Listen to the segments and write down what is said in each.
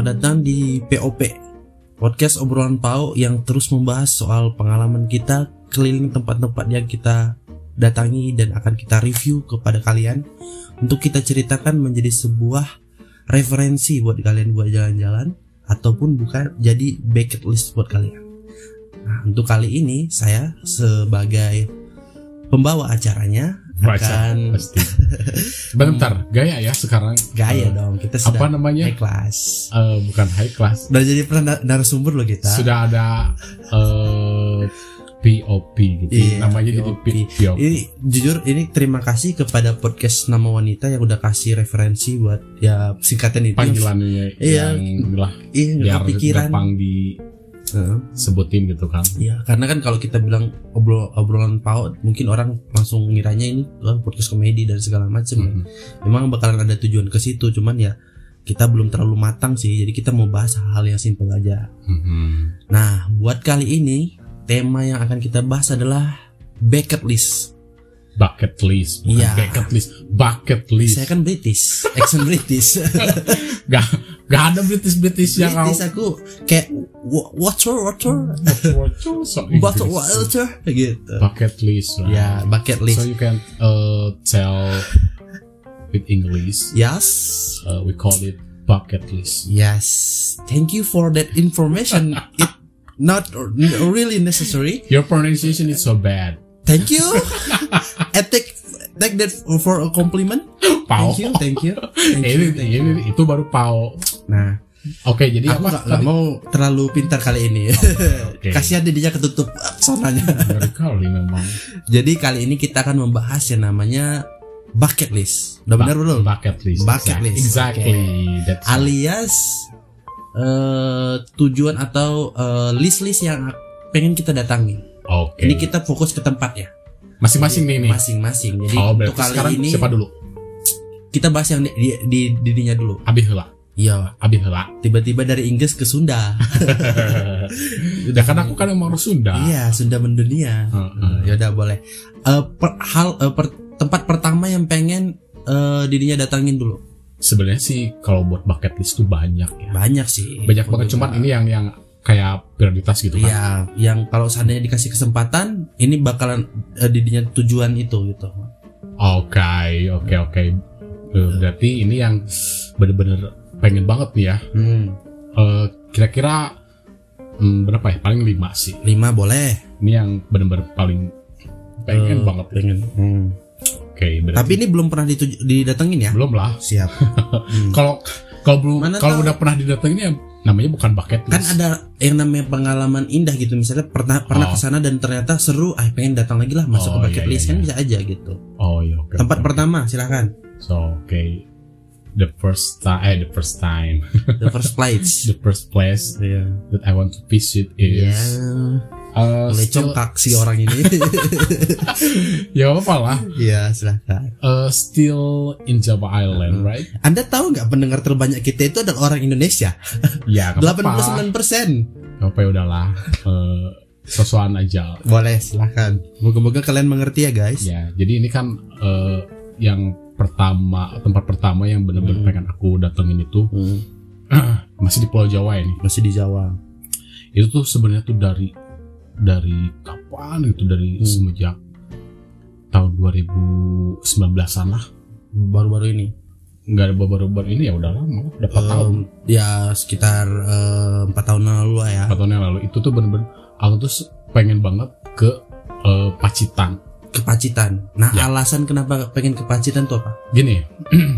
Selamat datang di POP Podcast obrolan Pau yang terus membahas soal pengalaman kita keliling tempat-tempat yang kita datangi dan akan kita review kepada kalian untuk kita ceritakan menjadi sebuah referensi buat kalian buat jalan-jalan ataupun bukan jadi bucket list buat kalian. Nah, untuk kali ini saya sebagai pembawa acaranya akan pasti. Bentar, gaya ya sekarang. gaya Eh, dong. Kita Apa sudah namanya? high class. Eh, bukan high class. Udah jadi pernah narasumber loh kita. Sudah ada eh POP gitu. Iya, Namanya jadi POP. P- POP. Ini jujur ini terima kasih kepada podcast nama wanita yang udah kasih referensi buat ya singkatan itu. Panggilannya Iya. yang lah Iya, biar kepikiran. gampang Heeh. disebutin gitu kan. Iya, karena kan kalau kita bilang obrol obrolan pau, mungkin orang langsung ngiranya ini oh, podcast komedi dan segala macam. Mhm. Memang bakalan ada tujuan ke situ, cuman ya kita belum terlalu matang sih. Jadi kita mau bahas hal yang simpel aja. Mhm. Nah, buat kali ini tema yang akan kita bahas adalah bucket list. Bucket list, bukan Iya. bucket list, bucket list. Saya kan British, accent British. Gak, gak ada British British yang British aku kayak wa- water water so water water gitu. bucket list. right? Ya, bucket So list. you can uh, tell with English. Yes. Uh, we call it bucket list. Yes. Thank you for that information. It not really necessary. Your pronunciation is so bad. Thank you. I take take that for a compliment. Pau. Thank you, thank you. Thank you, thank you. ini itu baru pau. Nah, Oke, jadi aku apa? nggak mau terlalu pintar kali ini. Oke. Kasihan dia ketutup sonanya. Dari kali memang. Jadi kali ini kita akan membahas yang namanya bucket list. Udah benar Bu- belum? Bucket list. Bucket list, Exactly. That's Alias eh, tujuan atau eh, list-list yang pengen kita datangi. Oke. Ini kita fokus ke tempat ya, Masing-masing nih nih. masing-masing. Jadi Oh, untuk kali sekarang ini siapa dulu? kita bahas yang di, di, di dirinya dulu. Abi heula. Iya, Abi heula. tiba-tiba dari Inggris ke Sunda. Ya kan aku kan emang orang Sunda. iya, Sunda mendunia. Heeh. ya udah boleh. Eh, per- hal eh, per- tempat pertama yang pengen eh, dirinya datangin dulu. Sebenarnya sih kalau buat bucket list tuh banyak ya. Banyak sih. Banyak banget cuman ini yang yang kayak prioritas gitu kan. Iya, yang kalau seandainya dikasih kesempatan, ini bakalan eh, dirinya tujuan itu gitu. Oke, oke, oke. Eh, Berarti ini yang bener-bener pengen banget nih ya. Hmm, Eh, Kira-kira hmm, berapa ya? Paling lima sih. lima boleh. Ini yang bener-bener paling pengen Eh, banget. Pengen. Hmm. Oke, berarti Tapi ini belum pernah didatengin ya? belum lah. Siap. Hmm. Kalau kalau belum kalau udah pernah didatengin ya namanya bukan bucket kan list. ada yang namanya pengalaman indah gitu misalnya pernah pernah Oh. ke sana dan ternyata seru ah pengen datang lagi lah masuk Oh, ke bucket iya, list iya, kan iya. bisa aja gitu Oh iya, oke. tempat oke. pertama silakan So, oke. The first time, eh, the first time, the first flights the first place Iya. that I want to visit is Ya, uh, mulai still, congkak si orang ini. ya apa lah. Iya, silakan. Uh, still in Java Island, right? Anda tahu nggak pendengar terbanyak kita itu adalah orang Indonesia? Ya, nggak apa-apa. 89 persen. Apa ya udahlah. Uh, sosokan aja. Boleh, silakan. Moga-moga kalian mengerti ya, guys. Ya, jadi ini kan uh, yang pertama tempat pertama yang benar-benar Hmm. pengen aku datengin itu Hmm, masih di Pulau Jawa ini. masih di Jawa. Itu tuh sebenarnya tuh dari dari kapan itu dari Hmm. semenjak tahun 2019 an lah. Baru-baru ini. Nggak ada baru-baru ini ya udah lama, udah 4 tahun. Ya sekitar eh, empat tahun lalu lah ya. 4 tahun yang lalu itu tuh bener-bener aku tuh pengen banget ke eh, Pacitan. Ke Pacitan. Nah, Ya. alasan kenapa pengen ke Pacitan tuh apa? Gini,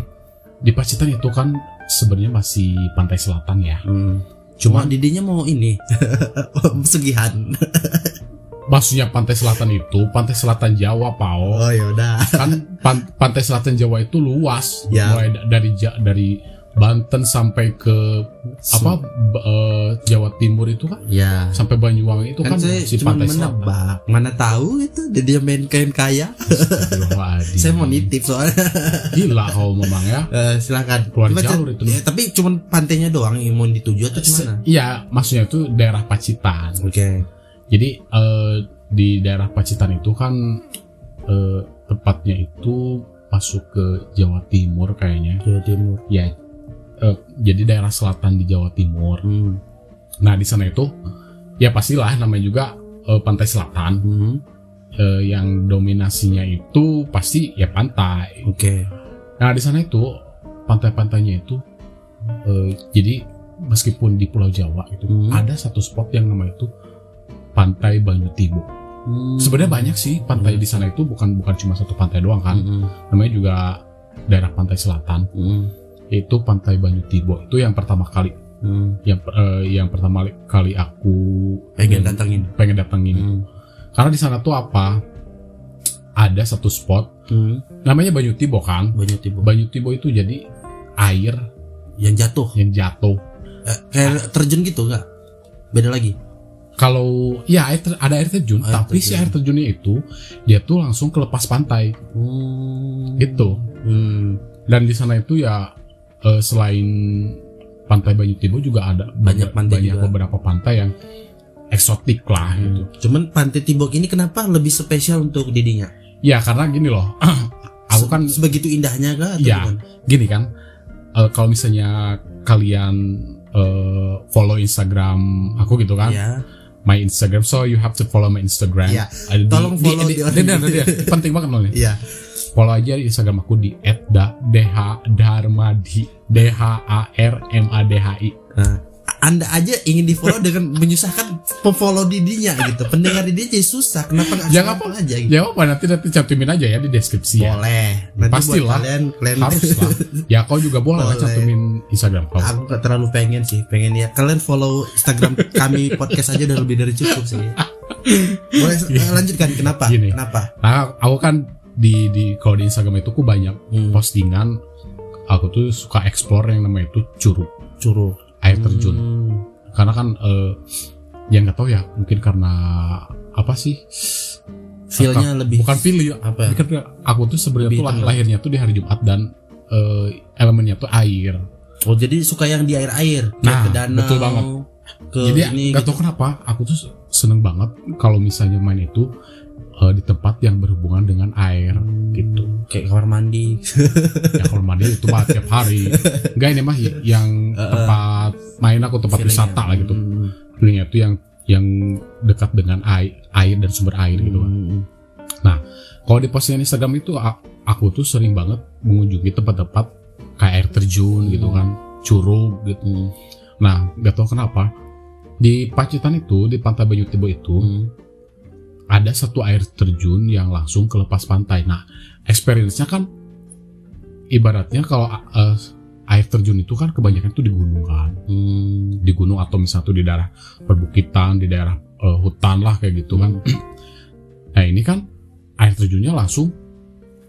di Pacitan itu kan sebenarnya masih pantai selatan ya. Hmm. Cuma Cuma didinya mau ini pesugihan. maksudnya pantai selatan itu pantai selatan Jawa, Pao. Oh ya udah. Kan pan- pantai selatan Jawa itu luas, Ya. mulai da- dari dari Banten sampai ke apa b- eh, Jawa Timur itu kan Ya. sampai Banyuwangi itu Kan, kan, saya si cuma pantai selatan. menebak. Mana tahu itu dia main kain kaya. Saya mau nitip soalnya. Gila kalau memang ya. Eh, silakan. Keluar Coba jalur itu. ya, tapi cuma pantainya doang yang mau dituju atau gimana? Iya, maksudnya itu daerah Pacitan. Oke. Jadi eh, di daerah Pacitan itu kan eh, tepatnya itu masuk ke Jawa Timur kayaknya. Jawa Timur. Ya, eh, jadi daerah selatan di Jawa Timur. Hmm. Nah di sana itu ya pastilah namanya juga eh, pantai selatan Hmm. eh, yang dominasinya itu pasti ya pantai. Oke. Nah di sana itu pantai-pantainya itu eh, jadi meskipun di Pulau Jawa itu Hmm. ada satu spot yang namanya itu Pantai Banyu Tibo. Hmm. Sebenarnya banyak sih pantai Hmm. di sana itu bukan bukan cuma satu pantai doang kan. Hmm. Namanya juga daerah pantai selatan Hmm. Yaitu Pantai Banyu Tibo. Itu yang pertama kali Hmm. yang eh, yang pertama kali aku Pengen datangin. pengen datengin. Hmm. Karena di sana tuh apa? Ada satu spot Hmm. namanya Banyu Tibo kan. Banyak tiba. Banyu Tibo itu jadi air Yang jatuh. yang jatuh. Eh, kayak terjun gitu nggak? Beda lagi. Kalau ya air ter- ada air terjun, Air tapi si terjun. air terjunnya itu dia tuh langsung ke lepas pantai Hmm. gitu. Hmm. Dan di sana itu ya eh, selain pantai Banyu Tibo juga ada Banyak pantai banyak juga. beberapa pantai yang eksotik lah gitu. Cuman Pantai Tibok ini kenapa lebih spesial untuk didinya? Ya karena gini loh, aku kan Se- sebegitu indahnya atau Iya. bukan? gini kan, eh, kalau misalnya kalian eh, follow Instagram aku gitu kan, Iya. my Instagram, so you have to follow my Instagram. Di- Tolong di- follow di- di- di- di- di- di- penting banget loh nih. Iya. Follow aja di Instagram aku di @dh_darmadi d h a r m a d h i. Nah, anda aja ingin di follow dengan menyusahkan pefollow didinya gitu. Pendengar didinya jadi susah. Kenapa nggak Ya, simple apa. aja gitu? Ya apa nanti nanti cantumin aja ya di deskripsi ya. Boleh. Nanti Pastilah. buat kalian, kalian Harus lah. Ya kau juga boleh, lah Boleh. cantumin Instagram kau. Aku gak terlalu pengen sih, pengen ya. Kalian follow Instagram kami podcast aja udah lebih dari cukup sih. Boleh Iya. lanjutkan kenapa? Gini. Kenapa? Nah, aku kan di di kalau di Instagram itu aku banyak Hmm, postingan aku tuh suka explore yang namanya itu curug curug. air terjun Hmm. karena kan eh, yang nggak tahu ya mungkin karena apa sih Feel-nya lebih bukan feel ya apa? karena aku tuh sebenarnya tuh lah- lahirnya tuh di hari Jumat dan eh, elemennya tuh air Oh, jadi suka yang di air-air, kayak Nah, ke danau. betul banget. Ke jadi ini nggak gitu. tahu kenapa aku tuh seneng banget kalau misalnya main itu eh, di tempat yang berhubungan dengan air gitu Kayak kamar mandi. ya kalau mandi itu mah tiap hari enggak ini mah yang tempat main aku tempat wisata lah gitu Hmm. feelingnya itu yang yang dekat dengan air, air dan sumber air gitu kan. Hmm. Kalau di postingan Instagram itu aku tuh sering banget mengunjungi tempat-tempat kayak air terjun gitu kan, curug gitu. Hmm. Nah, gak tahu kenapa di Pacitan itu di Pantai Banyu Tibo itu Hmm. Ada satu air terjun yang langsung ke lepas pantai. Nah, experience-nya kan ibaratnya kalau uh, air terjun itu kan kebanyakan itu di gunung kan. Hmm. di gunung atau misalnya tuh di daerah perbukitan, di daerah eh, hutan lah kayak gitu kan. Nah ini kan air terjunnya langsung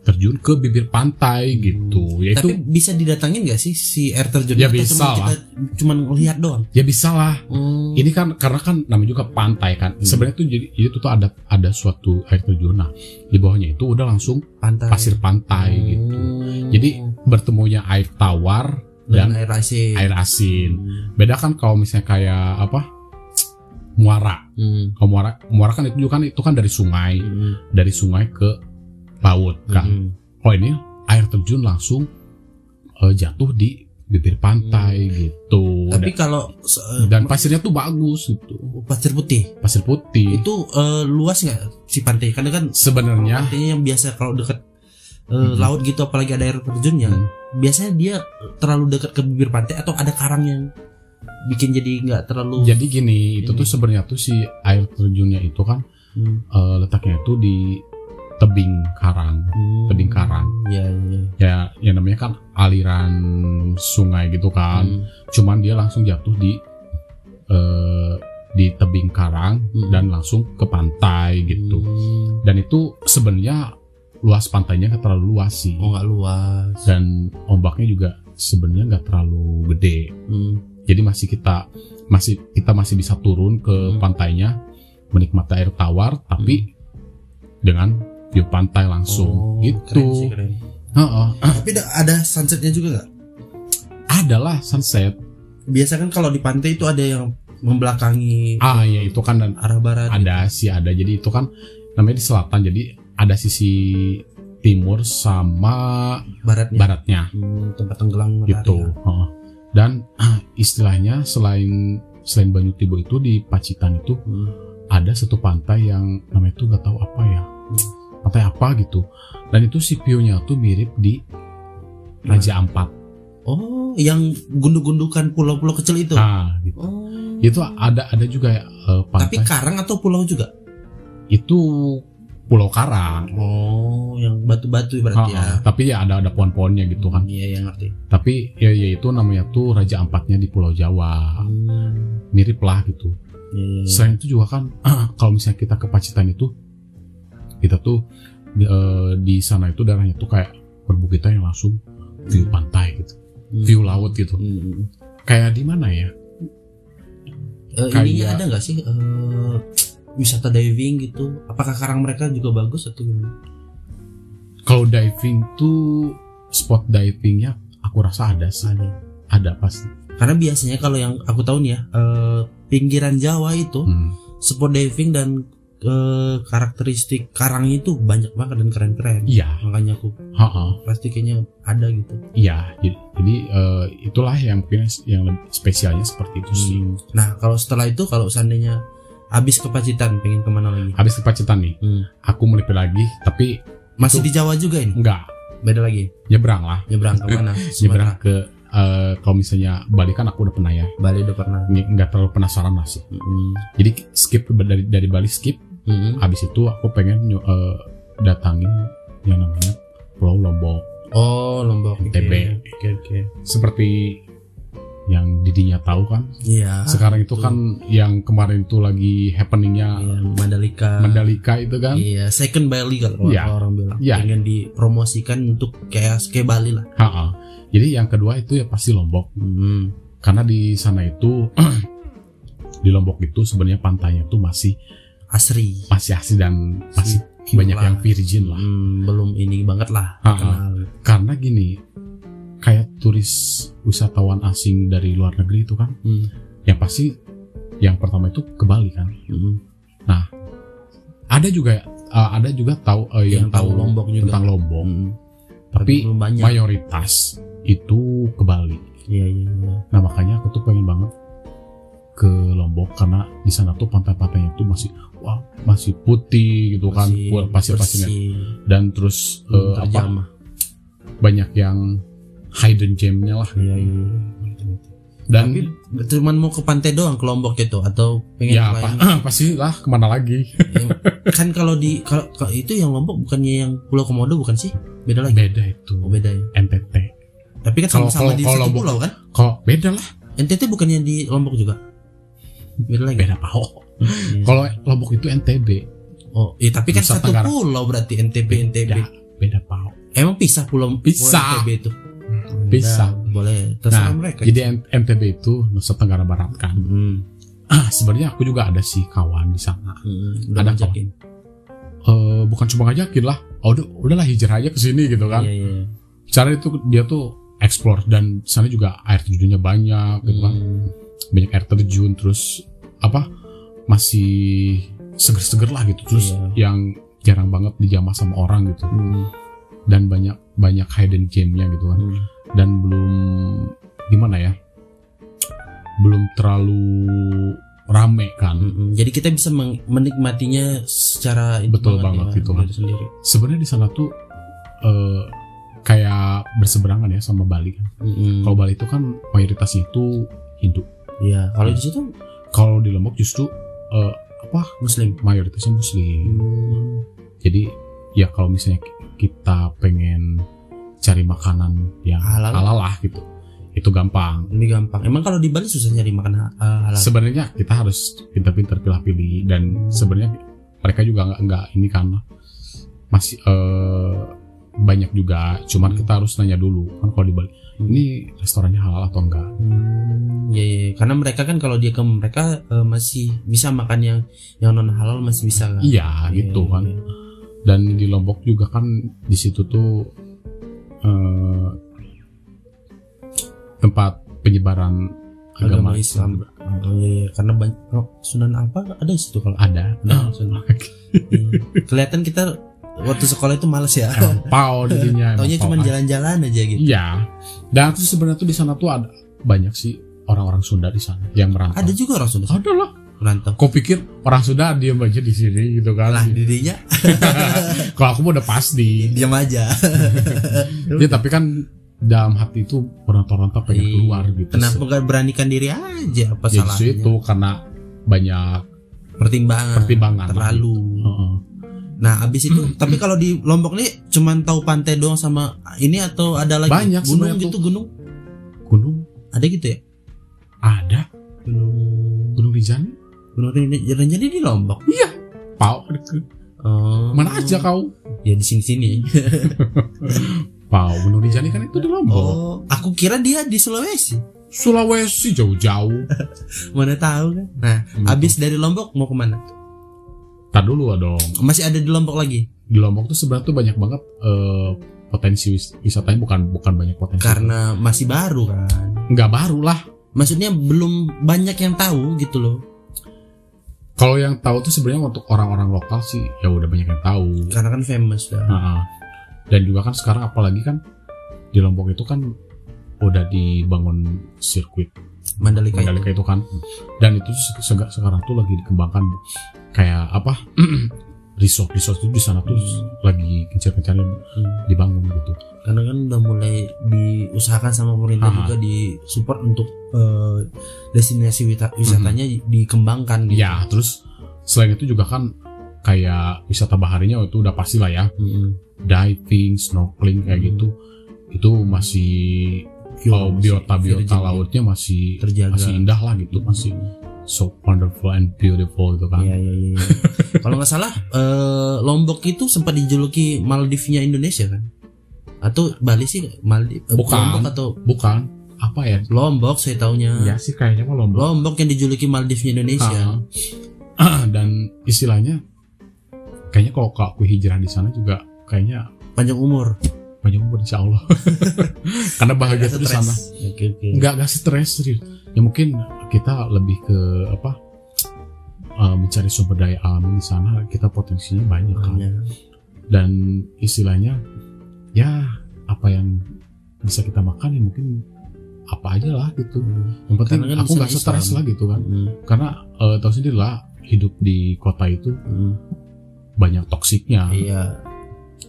terjun ke bibir pantai gitu. Ya itu Tapi bisa didatangin gak sih si air terjun? Ya bisa lah. kita cuman lihat doang. ya bisa lah. Hmm. Ini kan karena kan namanya juga pantai kan. Hmm. Sebenarnya tuh jadi itu tuh ada ada suatu air terjun. Nah di bawahnya itu udah langsung pantai. pasir pantai gitu. Hmm. Jadi bertemunya air tawar dan, dan air asin. air asin. Hmm. Beda kan kalau misalnya kayak apa muara. Hmm. Kalau muara muara kan itu juga kan itu kan dari sungai. Hmm. dari sungai ke laut kan. Hmm. Oh ini air terjun langsung eh, jatuh di bibir pantai gitu. Tapi dan, kalau eh, dan pasirnya tuh bagus gitu. pasir putih Pasir putih. itu eh, luas nggak si pantai? Karena kan Sebenarnya pantainya yang biasa kalau dekat eh, Mhm. laut gitu apalagi ada air terjunnya, Hmm. biasanya dia terlalu dekat ke bibir pantai atau ada karang yang bikin jadi nggak terlalu jadi gini, itu Ini. tuh sebenarnya tuh si air terjunnya itu kan Hmm. eh, letaknya itu di tebing karang. Hmm. tebing karang. Ya, ya. Ya, yang namanya kan aliran sungai gitu kan. Hmm. Cuman dia langsung jatuh di eh, di tebing karang Hmm. dan langsung ke pantai gitu. Hmm. dan itu sebenarnya luas pantainya nggak terlalu luas sih Oh nggak luas. dan ombaknya juga sebenarnya nggak terlalu gede Hmm. jadi masih kita masih kita masih bisa turun ke Hmm. pantainya menikmati air tawar tapi dengan view pantai langsung Oh, keren gitu sih, keren. Tapi ada- sunsetnya juga nggak? adalah sunset Biasa kan kalau di pantai itu ada yang membelakangi ah ya itu kan dan arah barat. ada sih ada jadi itu kan namanya di selatan jadi ada sisi timur sama baratnya. baratnya Hmm, tempat tenggelam matahari. gitu. Heeh. dan istilahnya selain selain Banyu Tibo itu di Pacitan itu Hmm. ada satu pantai yang namanya tuh nggak tahu apa ya pantai apa gitu dan itu view-nya tuh mirip di Raja Ampat Oh, yang gunduk-gundukan pulau-pulau kecil itu. nah gitu Oh. itu ada ada juga eh, Tapi karang atau pulau juga? itu Pulau Karang Oh, yang batu-batu berarti Ah, ya. tapi ya ada ada pohon-pohonnya gitu kan Iya, yang ngerti. tapi ya, ya itu namanya tuh Raja Ampatnya di Pulau Jawa Hmm. mirip lah gitu Iya, iya, iya. selain itu juga kan kalau misalnya kita ke Pacitan itu kita tuh di, eh, di sana itu daerahnya tuh kayak perbukitan yang langsung view pantai gitu Hmm. view laut gitu Hmm. kayak di mana ya Eh, Kayak- ininya ada nggak sih eh, wisata diving gitu? Apakah karang mereka juga bagus atau gimana? kalau diving tuh spot divingnya aku rasa ada sih Ada. ada pasti Karena biasanya kalau yang aku tahu nih ya, eh, pinggiran Jawa itu Hmm. spot diving dan eh, karakteristik karangnya itu banyak banget dan keren-keren. iya Makanya aku ha-ha. pasti kayaknya ada gitu. iya jadi, jadi, eh, itulah yang mungkin yang spesialnya seperti itu sih Hmm. Nah kalau setelah itu kalau seandainya habis ke Pacitan pengen ke mana lagi? habis ke Pacitan nih Hmm. aku melipir lagi tapi Masih Itu- di Jawa juga ini? enggak Beda lagi. nyebrang lah Nyebrang ke mana? nyebrang ke eh, kalau misalnya Bali kan aku udah pernah ya Bali udah pernah. Nggak- terlalu penasaran lah sih Hmm. jadi skip dari dari Bali skip Hmm. habis itu aku pengen eh, datangin yang namanya Pulau Lombok Oh Lombok. NTB. Oke oke. seperti yang didinya tahu kan Iya. sekarang itu betul. kan yang kemarin itu lagi happeningnya Iya, Mandalika. Mandalika itu kan Iya, second Bali kalau Iya. kalau orang bilang. Iya. Pengen dipromosikan untuk kayak kayak Bali lah. Ha-ha. jadi yang kedua itu ya pasti Lombok Hmm. karena di sana itu di Lombok itu sebenarnya pantainya tuh masih Asri. masih asli dan masih Pure banyak yang virgin lah Hmm, belum ini banget lah. Ha-ha. Kenal. karena gini kayak turis wisatawan asing dari luar negeri itu kan Hmm. yang pasti yang pertama itu ke Bali kan Hmm. ada juga uh, ada juga tahu uh, yang, Yang tahu Lombok juga. tentang Lombok Hmm. tapi banyak. mayoritas itu ke Bali Iya iya iya. nah makanya aku tuh pengen banget ke Lombok karena di sana tuh pantai-pantainya tuh masih wah masih putih gitu kan Masih pasir-pasirnya dan terus uh, apa banyak yang hidden gemnya lah Iya iya. dan Tapi cuman mau ke pantai doang ke Lombok gitu atau pengen ya lain? pa- pasti lah ke mana lagi Yang- kan kalau di kalau kalau itu yang Lombok bukannya yang Pulau Komodo bukan sih? Beda lagi. beda itu Oh, beda ya. NTT Tapi kan sama-sama di satu pulau kan? kok beda lah NTT bukannya di Lombok juga? Beda lagi. beda Iya. Kalau Lombok itu NTB oh, iya tapi kan Nusa satu Tenggara. pulau berarti NTB NTB. beda beda Emang pisah pulau Pisah. pulau NTB itu? Pisah. Udah, boleh terserah Nah, mereka. jadi NTB itu Nusa Tenggara Barat kan Hmm, ah sebenarnya aku juga ada sih kawan di sana hmm, Ada ngajakin. Eh bukan cuma ngajakin lah oh, udah udahlah hijrah aja ke sini gitu kan Iya iya. cara itu dia tuh explore dan sana juga air terjunnya banyak gitu kan Hmm, banyak air terjun terus apa masih seger-seger lah gitu terus Iya. yang jarang banget dijamah sama orang gitu hmm, dan banyak banyak hidden gem-nya gitu kan hmm. dan belum gimana ya belum terlalu rame kan Mm-mm. Jadi kita bisa menikmatinya secara Betul banget, ya, gitu kan. sebenarnya di sana tuh eh, kayak berseberangan ya sama Bali kan Mm-mm. kalau Bali itu kan mayoritasnya itu Hindu Iya, kalau di situ kalau di Lombok justru eh, apa Muslim. mayoritasnya Muslim Hmm. jadi ya kalau misalnya kita pengen cari makanan yang Halal. halal lah gitu itu gampang Ini gampang. Emang kalau di Bali susah nyari makan ha- eh, halal. sebenarnya kita harus pintar-pintar pilih-pilih dan sebenarnya mereka juga nggak nggak ini kan masih eh, banyak juga cuman Hmm. kita harus nanya dulu kan kalau di Bali Hmm. ini restorannya halal atau enggak Hmm, ya, ya, karena mereka kan kalau dia ke mereka eh, masih bisa makan yang yang non halal masih bisa kan. iya gitu Iya, kan iya. dan di Lombok juga kan di situ tuh eh, tempat penyebaran agama, Agama Islam. Oh iya, iya. karena banyak oh, Sunan apa ada di situ kalau ada Nah, Sunan. Iya. Kelihatan kita waktu sekolah itu males ya. empau dirinya Taunya cuma jalan-jalan aja gitu. Iya. Dan terus sebenarnya tuh di sana tuh ada banyak sih orang-orang Sunda di sana yang merantau. Ada juga orang Sunda Ada lah. merantau. Kau pikir orang Sunda diem aja di sini gitu kan? Lah dirinya Kalau aku udah pasti. diam aja. Ya tapi kan dalam hati itu rantau-rantau pengen Iya. keluar gitu. Kenapa nggak beranikan diri aja? Apa Jadi salahnya? itu karena banyak Pertimbangan. pertimbangan Terlalu. gitu. Nah, abis itu, tapi kalau di Lombok nih cuman tahu pantai doang sama ini atau ada lagi Banyak gunung gitu gunung? Gunung Ada gitu ya? ada Gunung Gunung Rinjani Gunung Rinjani di Lombok. Pau deket. Oh. Mana aja kau? Ya di sini-sini. Pau Gunung Rinjani kan itu di Lombok. Oh, aku kira dia di Sulawesi. Sulawesi jauh-jauh. Mana tahu kan? Nah, Hmm. abis dari Lombok mau ke mana? Tar dulu lah dong. Masih ada di Lombok lagi? Di Lombok tuh sebenarnya tuh banyak banget eh, potensi wis- wisatanya bukan bukan banyak potensi. Karena masih baru kan. nggak baru lah. Maksudnya belum banyak yang tahu gitu loh. Kalau yang tahu tuh sebenarnya untuk orang-orang lokal sih ya udah banyak yang tahu. Karena kan famous dah. Nah, dan juga kan sekarang apalagi kan di Lombok itu kan udah dibangun sirkuit Mandalika, Mandalika itu. itu kan dan itu sekarang tuh lagi dikembangkan kayak apa resort resort itu di sana tuh lagi gencar-gencarnya Hmm. dibangun gitu Karena kan udah mulai diusahakan sama pemerintah Aha. juga di support untuk eh, destinasi wita- wisatanya dikembangkan gitu. ya terus selain itu juga kan kayak wisata baharinya itu udah pasti lah ya Mm-mm. diving snorkeling kayak Hmm. gitu itu masih oh, Masih biota biota lautnya masih terjaga. masih indah lah gitu masih so wonderful and beautiful gitu kan Iya iya iya. iya. Kalau nggak salah eh, Lombok itu sempat dijuluki Maldivnya Indonesia kan? Atau Bali sih Maldiv? eh, Bukan. Lombok atau bukan apa ya Lombok saya taunya. ya sih kayaknya mah lombok Lombok yang dijuluki Maldivnya Indonesia. Ah. dan istilahnya kayaknya kalau aku hijrah di sana juga kayaknya Panjang umur. banyak umur insya Allah karena bahagia tuh di Stres. sana Oke oke. nggak nggak stres serius ya mungkin kita lebih ke apa eh, mencari sumber daya alam di sana kita potensinya banyak kan Banyak. dan istilahnya ya apa yang bisa kita makan ya mungkin apa aja lah gitu Hmm. yang penting Karena kan aku nggak stres lah gitu kan Hmm. karena eh, tahu sendiri lah hidup di kota itu Hmm. banyak toksiknya Iya.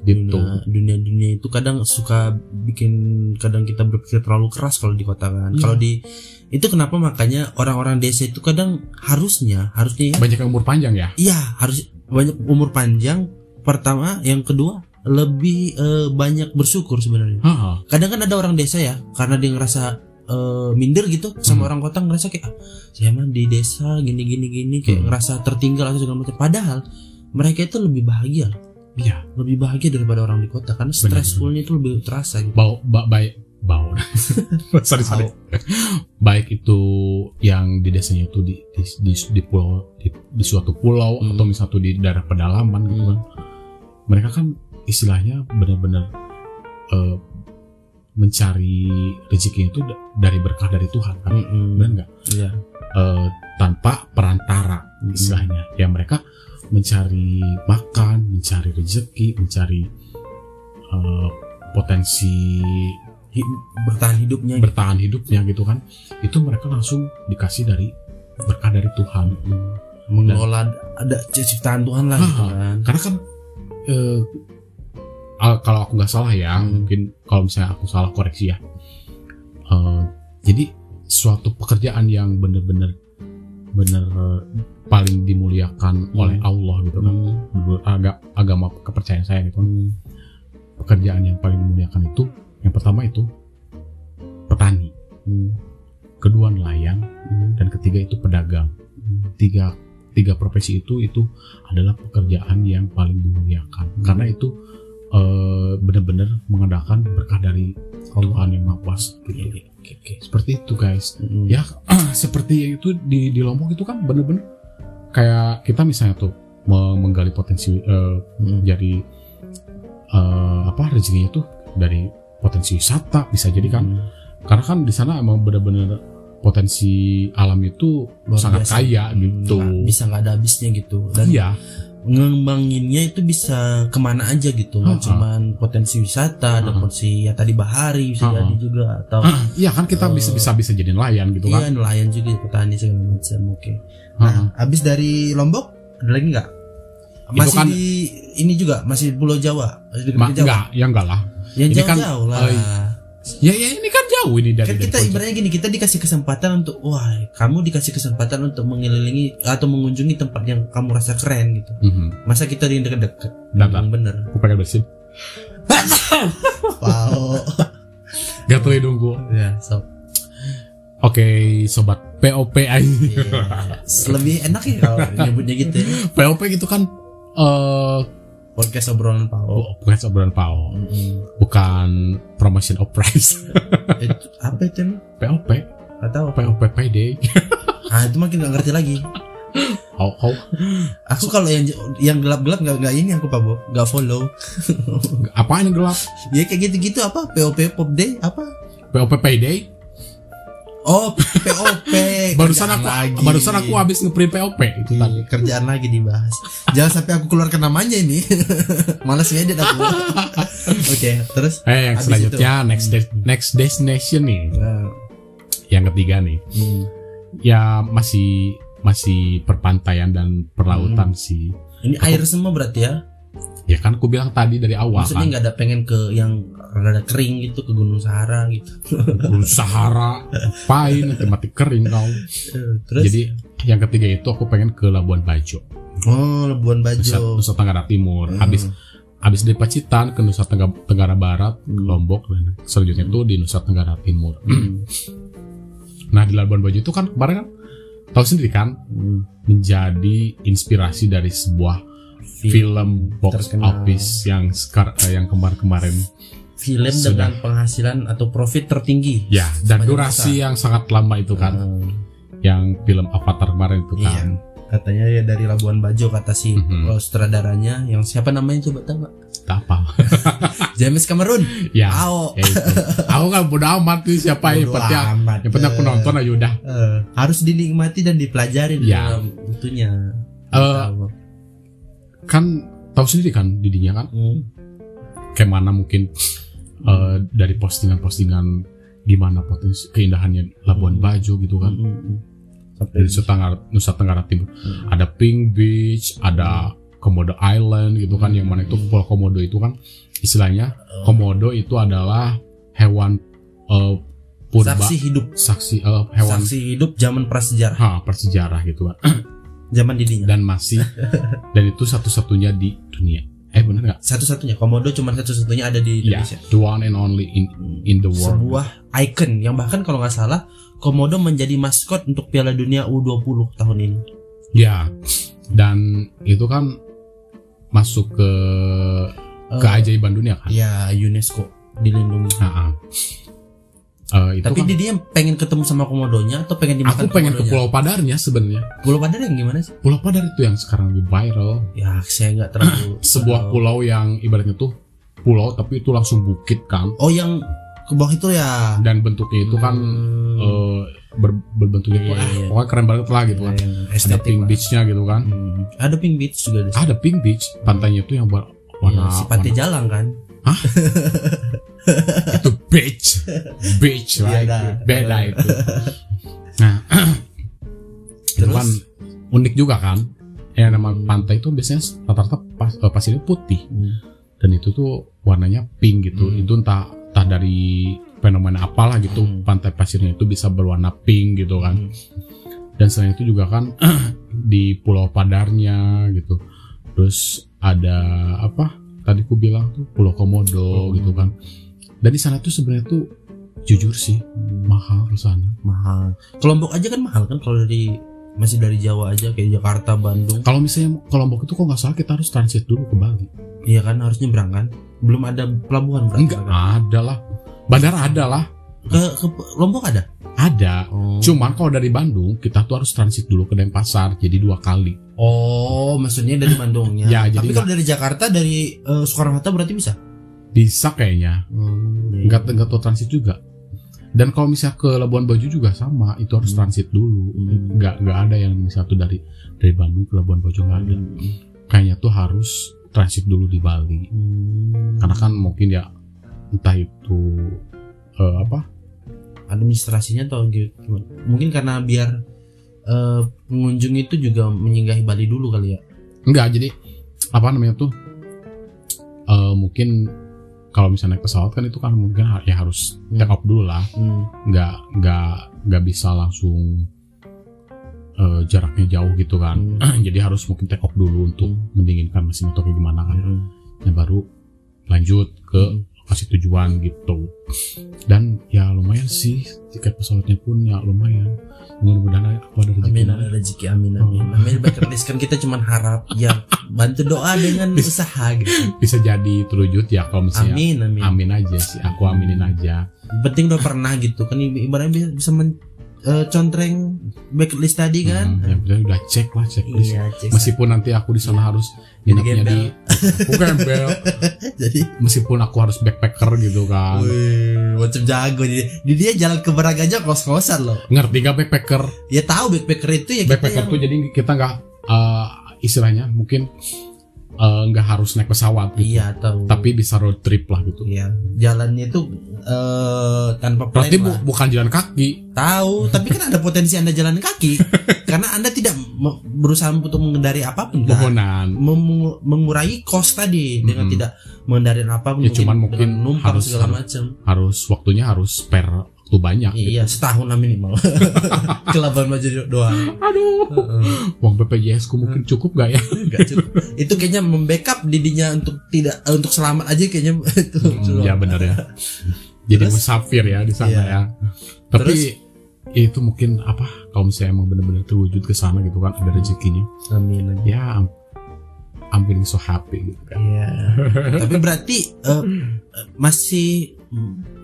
Gitu Dunia, dunia itu kadang suka bikin kadang kita berpikir terlalu keras kalau di kota kan. Iya. Kalau di itu kenapa makanya orang-orang desa itu kadang harusnya harusnya ya banyak yang umur panjang ya Iya, harus banyak umur panjang. Pertama, yang kedua lebih eh, banyak bersyukur sebenarnya. Kadang kan ada orang desa ya, karena dia ngerasa eh, minder gitu sama Hmm. orang kota ngerasa kayak "Ah, saya mah di desa gini gini gini kayak Hmm. ngerasa tertinggal atau segala macam. Padahal mereka itu lebih bahagia, iya lebih bahagia daripada orang di kota karena stressfulnya itu lebih terasa gitu. bau ba, baik bau sorry sorry baik itu yang di desanya itu di di, di, di pulau di, di suatu pulau Hmm. atau misalnya di daerah pedalaman gitu Hmm. kan mereka kan istilahnya benar-benar eh, mencari rezeki itu da- dari berkah dari Tuhan kan Mm-mm. benar nggak Iya. Eh, tanpa perantara Mm-mm. istilahnya ya mereka mencari makan mencari rezeki mencari eh, potensi Hi- bertahan hidupnya. gitu. bertahan hidupnya gitu kan itu mereka langsung dikasih dari berkah dari Tuhan mengelola ada ciptaan Tuhan lah gitu kan. karena kan ah, kalau aku nggak salah ya Hmm. mungkin kalau misalnya aku salah koreksi ya Eh, jadi suatu pekerjaan yang benar-benar benar paling dimuliakan Hmm. oleh Allah gitu kan Mm. menurut aga- agama kepercayaan saya gitu kan Mm. pekerjaan yang paling dimuliakan itu yang pertama itu petani Mm. kedua nelayan Mm. dan ketiga itu pedagang Mm. tiga tiga profesi itu itu adalah pekerjaan yang paling dimuliakan Hmm. karena itu eh, benar-benar mengandalkan berkah dari Tuhan yang Maha Kuasa gitu. oke, oke. seperti itu guys Mm. ya seperti itu di di Lombok itu kan bener-bener kayak kita misalnya tuh me- menggali potensi eh, Mm. jadi eh, apa rezekinya tuh dari potensi wisata bisa jadi kan Mm. karena kan di sana emang bener-bener potensi alam itu Luar sangat biasa. kaya gitu Nggak- bisa nggak ada habisnya gitu dan iya ngembanginnya itu bisa ke mana aja gitu nggak Ha-ha. cuman potensi wisata ada Ha-ha. potensi ya tadi bahari bisa Ha-ha. jadi juga atau Iya kan kita Eh, bisa bisa bisa jadi nelayan gitu iya kan. nelayan juga petani segala macam oke Ha-ha. nah habis dari lombok ada lagi nggak masih kan- di ini juga masih pulau jawa masih di Ma- Jawa enggak, ya enggak lah. yang kan- jauh lah oh, Ya ya ini kan jauh ini dari kan kita ibaratnya gini kita dikasih kesempatan untuk wah kamu dikasih kesempatan untuk mengelilingi atau mengunjungi tempat yang kamu rasa keren gitu Mhm. masa kita di deket-deket Bentar. Emang bener Aku pengen bersin. wow Gatel hidung gua. ya so Oke, sobat POP aja. Yes. lebih enak ya kalau nyebutnya gitu ya. POP gitu kan eh podcast obrolan pau oh, bukan obrolan pau, Mm-mm. bukan promotion of price. itu apa itu? POP, Gak tahu POP payday. ah itu makin gak ngerti lagi Oh, oh, aku kalau yang yang gelap-gelap nggak nggak ini aku pak nggak follow apaan yang gelap? ya kayak gitu-gitu apa POP pop day apa POP payday. Oh POP Barusan aku lagi. barusan aku habis nge-print POP itu tadi. Iya, kerjaan lagi dibahas jangan sampai aku keluarkan namanya ini malas ngedit aku oke terus Eh, yang selanjutnya next de- next destination nih. Nah, Yang ketiga nih. hmm. Ya masih masih perpantaian dan perlautan sih. ini air semua berarti ya Ya kan aku bilang tadi dari awal maksudnya kan. nggak ada pengen ke yang rada kering gitu ke Gunung Sahara gitu Gunung Sahara, pain mati kering kau. terus Jadi yang ketiga itu aku pengen ke Labuan Bajo, oh Labuan Nusa, Bajo Nusa Tenggara Timur. Hmm. Habis habis dari Pacitan ke Nusa Tenggara, Tenggara Barat, Hmm. Lombok dan selanjutnya itu di Nusa Tenggara Timur. Hmm. Nah di Labuan Bajo itu kan kemarin kan tahu sendiri kan Hmm. menjadi inspirasi dari sebuah film box terkenal. office yang sekar eh, yang kemarin-kemarin film Sudah. dengan penghasilan atau profit tertinggi ya dan durasi yang sangat lama itu kan Hmm. yang film Avatar kemarin itu Iya. kan katanya ya dari Labuan Bajo kata si Mhm. oh, sutradaranya yang siapa namanya coba tahu? Tak apa James Cameron ya Ao ya aku kan bodo amat tuh siapa yang penting yang penting aku Eh, nonton aja udah eh, harus dinikmati dan dipelajari di Ya. dalam itunya Tahu. kan tahu sendiri kan didinya kan Hmm. kayak mana mungkin eh, dari postingan-postingan gimana potensi keindahannya Labuan Hmm. Bajo gitu kan. Hmm, hmm, hmm. Sampai dari Nusa Tenggara, Nusa Tenggara Timur. Hmm. ada Pink Beach ada Komodo Island gitu kan yang mana itu Hmm. Pulau Komodo itu kan. Istilahnya Komodo itu adalah hewan eh, purba saksi hidup. Saksi eh, hewan saksi hidup zaman prasejarah. Ha, persejarah gitu kan. Zaman didinya dan masih dan itu satu-satunya di dunia eh benar nggak? Satu-satunya. Komodo cuma satu-satunya ada di ya Indonesia. the one and only in in the world. Sebuah icon yang bahkan kalau nggak salah komodo menjadi maskot untuk Piala Dunia U20 tahun ini. Ya dan itu kan masuk ke Eh, keajaiban dunia kan? ya UNESCO dilindungi. Nah, ah. Eh, itu tapi kan dia pengen ketemu sama komodonya atau pengen dimakan aku pengen ke komodonya? Pulau Padarnya sebenarnya Pulau Padar yang gimana sih Pulau Padar itu yang sekarang lebih viral ya saya nggak terlalu sebuah pulau yang ibaratnya tuh pulau tapi itu langsung bukit kan oh yang ke bawah itu ya dan bentuknya itu kan Hmm. eh, ber- berbentuknya tuh Iya, ah, iya. pokoknya keren banget lah gitu kan Yang ada pink lah. beachnya gitu kan Hmm. ada pink beach juga situ. ada pink beach pantainya itu yang warna, Ya, si Pantai warna- Jalang kan itu beach beach Iya, right dah. beda itu nah itu Terus? kan unik juga kan yang nama pantai itu biasanya rata-rata pas, eh, pasirnya putih Hmm. dan itu tuh warnanya pink gitu Hmm. itu entah entah dari fenomena apalah gitu Hmm. pantai pasirnya itu bisa berwarna pink gitu kan Hmm. dan selain itu juga kan di Pulau Padarnya gitu terus ada apa tadi ku bilang tuh Pulau Komodo Hmm. gitu kan dan di sana tuh sebenarnya tuh jujur sih mahal di sana. Mahal. Kelompok aja kan mahal kan kalau dari masih dari Jawa aja kayak Jakarta Bandung. Kalau misalnya ke Lombok itu kok nggak salah kita harus transit dulu ke Bali. Iya kan harus nyebrang kan? Belum ada pelabuhan berarti? Enggak kan? ada lah. Bandara ada lah. Ke, ke Lombok ada? Ada. Oh. cuman kalau dari Bandung kita tuh harus transit dulu ke Denpasar jadi dua kali. Oh maksudnya dari Bandungnya. Ya, jadi tapi kalau dari Jakarta dari eh, Soekarno Hatta berarti bisa? Bisa kayaknya. Hmm. Nggak nggak tahu transit juga dan kalau misalnya ke Labuan Bajo juga sama itu harus Hmm. transit dulu Hmm. nggak nggak ada yang misalnya tuh dari dari Bandung ke Labuan Bajo nggak ada Hmm. kayaknya tuh harus transit dulu di Bali Hmm. karena kan mungkin ya entah itu eh, apa administrasinya atau gi- gimana? Mungkin karena biar eh, pengunjung itu juga menyinggahi Bali dulu kali ya. enggak jadi apa namanya tuh eh, mungkin kalau misalnya naik pesawat kan itu kan mungkin ya harus Hmm. take off dulu lah Hmm. nggak nggak nggak bisa langsung eh, jaraknya jauh gitu kan jadi harus mungkin take off dulu untuk Hmm. mendinginkan mesin atau kayak gimana kan Hmm. ya baru lanjut ke Hmm. Lokasi tujuan gitu dan ya lumayan sih tiket pesawatnya pun ya lumayan mudah-mudahan aku ada rezeki Amin ada rezeki amin amin. Oh. Amin list kan kita cuman harap ya bantu doa dengan usaha gitu. bisa jadi terwujud ya kalau misalnya Amin amin. amin aja sih aku aminin aja Penting udah pernah gitu kan ibaratnya bisa, bisa men, eh, contreng bucket list tadi kan. Hmm, yang penting udah cek lah checklist Iya, cek. meskipun nanti aku di sana harus nginepnya di aku gembel Jadi meskipun aku harus backpacker gitu kan. Wih, macam jago dia. Dia, dia jalan ke Merak aja kos-kosan loh. ngerti gak backpacker? Ya tahu backpacker itu ya backpacker yang- tuh jadi kita nggak eh, istilahnya mungkin eh, nggak harus naik pesawat gitu. Iya tahu. tapi bisa road trip lah gitu. Iya, jalannya itu eh tanpa plan berarti bu- bukan jalan kaki. Tahu, tapi kan ada potensi Anda jalan kaki. Karena Anda tidak berusaha untuk mengendari apa pun kan. Mem- mengurangi kos tadi dengan Mhm. tidak mengendari apa pun Ya, cuman mungkin dengan numpang harus- segala macam. harus waktunya harus spare waktu banyak gitu. Iya, setahun lah minimal. Ke Labuan Bajo doang. aduh Heeh. uang BPJS ku mungkin cukup gak ya Nggak cukup. itu kayaknya membackup didinya untuk tidak eh, untuk selamat aja kayaknya itu. Hmm, ya benar ya jadi Terus? musafir ya di sana Iya. ya tapi Terus? Itu mungkin apa kalau misalnya emang benar-benar terwujud ke sana gitu kan ada rezekinya Amin. amin. ya I'm, I'm feeling so happy gitu kan Iya. Tapi berarti eh, eh, masih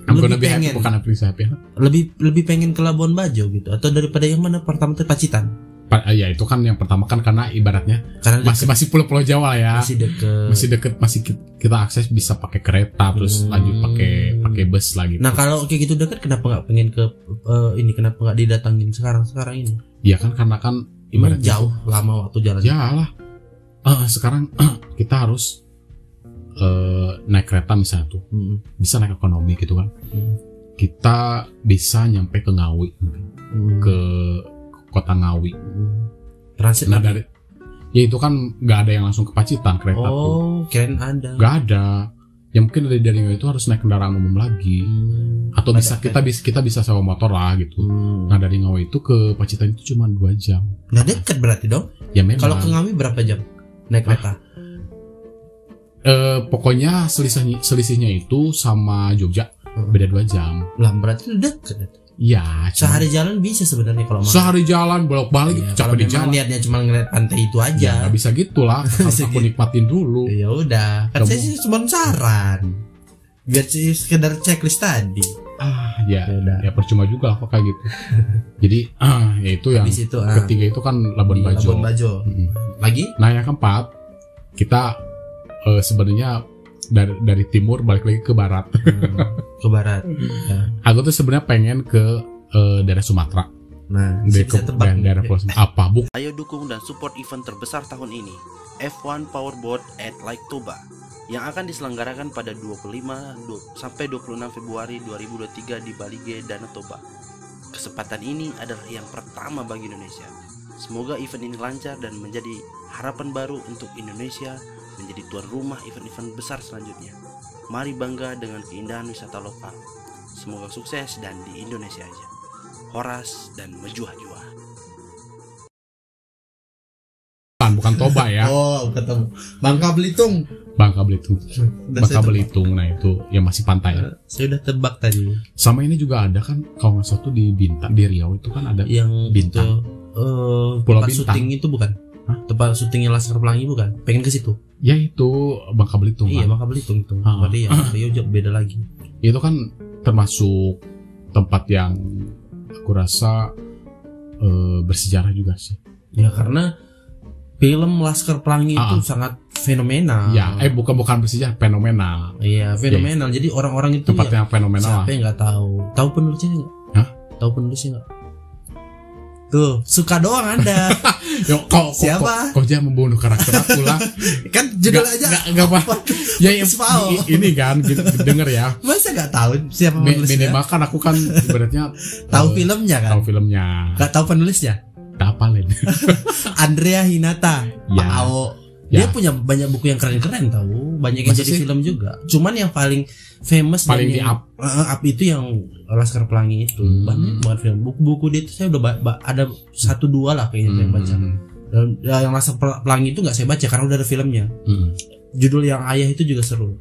I'm lebih gonna be happy pengen bukan happy ya. lebih lebih pengen ke Labuan Bajo gitu atau daripada yang mana pertama tuh Pacitan Pa- ya itu kan yang pertama kan karena ibaratnya karena masih masih pulau-pulau Jawa ya. Masih deket. masih deket masih ki- kita akses bisa pakai kereta terus Hmm. lanjut pakai pakai bus lagi Nah kalau kayak gitu deket kenapa nggak pengen ke eh, ini kenapa nggak didatangin sekarang sekarang ini? ya kan karena kan ibaratnya jauh lama waktu jalan. ya lah Eh, sekarang kita harus eh, naik kereta misalnya tuh. Hmm, bisa naik ekonomi gitu kan. Hmm, kita bisa nyampe ke Ngawi hmm, ke kota Ngawi transit nah dari ya itu kan nggak ada yang langsung ke Pacitan kereta tuh Oh kirain ada. nggak ada yang mungkin dari dari Ngawi itu harus naik kendaraan umum lagi Hmm, atau bisa kan? kita bisa kita bisa sewa motor lah gitu Hmm. nah dari Ngawi itu ke Pacitan itu cuma dua jam Nah deket berarti dong. ya memang Kalau ke Ngawi berapa jam naik kereta? Eh, pokoknya selisihnya selisihnya itu sama Jogja Hmm. beda dua jam Lah berarti deket. Ya cuma- Sehari jalan bisa sebenarnya kalau mau. sehari jalan bolak balik Iya, capek di jalan niatnya cuma ngeliat pantai itu ya aja. nggak bisa gitu lah harus Bisa aku gitu. nikmatin dulu Ya udah, kan saya sih cuma saran. Biar sih sekedar checklist tadi. ah ya Ya udah. ya percuma juga kok kayak gitu jadi ah ya itu yang Habis itu ah, ketiga itu kan Labuan di Bajo Labuan Bajo. Mm-mm. Lagi? nah yang keempat kita eh, sebenarnya dari dari timur balik lagi ke barat Hmm, ke barat. Ya. aku tuh sebenarnya pengen ke eh, daerah Sumatera Nah, Dari ke tebak daerah, daerah Pulau Sumatera. apa bu Ayo dukung dan support event terbesar tahun ini, F1 Powerboat at Lake Toba, yang akan diselenggarakan pada 25 du- sampai 26 Februari 2023 di Balige, Danau Toba. Kesempatan ini adalah yang pertama bagi Indonesia. Semoga event ini lancar dan menjadi harapan baru untuk Indonesia menjadi tuan rumah event-event besar selanjutnya. Mari bangga dengan keindahan wisata lokal. Semoga sukses dan di Indonesia aja. Horas dan mejuah-juah. bukan bukan Toba ya Oh, ketemu. Bangka Belitung. Bangka Belitung Udah Bangka. Belitung nah itu yang masih pantai Saya udah tebak tadi. sama ini juga ada kan kalau nggak salah tuh di Bintan di Riau itu kan ada Yang Bintang. itu, eh, Pulau Bintang. syuting itu bukan? Hah? Tempat syutingnya Laskar Pelangi bukan? Pengen ke situ. ya itu Bangka Belitung Iya, kan. Bangka Belitung itu. Ah. Berarti yang Rio beda lagi. itu kan termasuk tempat yang aku rasa eh, bersejarah juga sih Ya karena film Laskar Pelangi itu Ah. sangat fenomenal. ya eh bukan bukan bersejarah fenomenal Iya, fenomenal. Jadi orang-orang itu tempat ya, yang fenomenal siapa yang nggak tahu? Tahu penulisnya nggak? Hah? Tahu penulisnya nggak? Tuh, suka doang Anda. Yo, kau, Siapa? Kau, kau jangan membunuh karakter aku lah. kan judul Nggak- aja. nggak- nggak apa. ya, ya ini kan denger ya. Masa nggak tahu siapa penulisnya? Minimal kan aku kan ibaratnya Tahu eh, filmnya kan? Tahu filmnya. Gak tahu penulisnya? Apa Len? Andrea Hinata. Ya. Pao. Dia Ya. punya banyak buku yang keren-keren tahu, banyak yang Masa jadi sih? film juga. Cuman yang paling famous Paling dan di yang- up. Eh, up itu yang Laskar Pelangi itu. Hmm. Banyak banget film. Buku-buku dia itu saya udah ada satu dua lah kayaknya saya baca. Hmm, Dan ya, yang Laskar Pel- Pelangi itu nggak saya baca karena udah ada filmnya. hmm. Judul yang Ayah itu juga seru.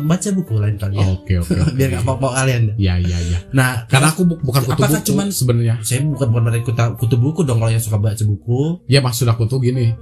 Baca buku lain kali ya. Oke oke. oke. Biar gak bawa kalian. Ya ya ya. Nah, Karena aku bu- bukan kutu Apakah buku cuman- sebenarnya. saya bukan bukan kutu, kutu buku dong kalau yang suka baca buku. Ya maksud aku tuh gini.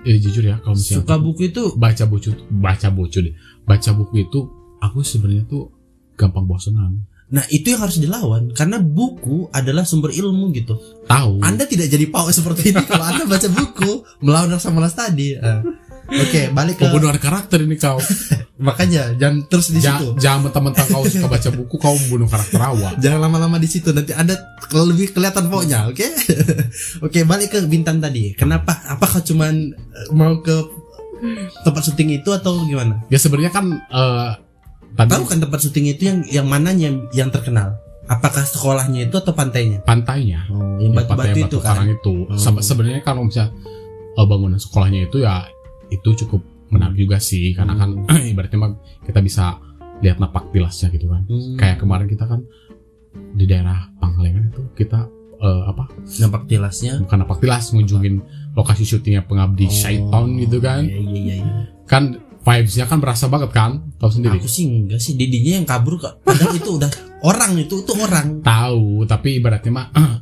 Ya jujur ya kalau misalnya Suka buku itu baca buku baca buku deh. Baca buku itu aku sebenarnya tuh gampang bosenan. Nah itu yang harus dilawan karena buku adalah sumber ilmu gitu. Tahu. Anda tidak jadi pau seperti ini kalau Anda baca buku melawan rasa malas tadi. Ah. Oke balik ke Pembunuhan karakter ini kau. makanya jangan terus di Ja- situ. jangan mentang-mentang kau suka baca buku kau membunuh karakter awal. Jangan lama-lama di situ nanti Anda lebih kelihatan pokoknya, oke? oke balik ke Bintan tadi. Kenapa? Apakah cuman eh, mau ke tempat syuting itu atau gimana? Ya sebenarnya kan eh tadi Tahu kan tempat syuting itu yang yang mananya yang terkenal? Apakah sekolahnya itu atau pantainya? pantainya. Oh, yang Ya, pantai batu-batu batu itu kan. itu. Oh. Sebenarnya kalau misalnya eh, bangunan sekolahnya itu ya itu cukup menarik juga sih karena kan ibaratnya mah kita bisa lihat napak tilasnya gitu kan. Hmm. Kayak kemarin kita kan di daerah Pangalengan itu kita eh, apa nampak tilasnya. bukan napak tilas ngunjungin lokasi syutingnya pengabdi Oh, Syaiton gitu kan Iya iya iya. iya. kan vibesnya kan berasa banget kan tahu sendiri Aku sih enggak sih didinya yang kabur kok. Padahal itu udah orang itu itu orang. tahu tapi ibaratnya mah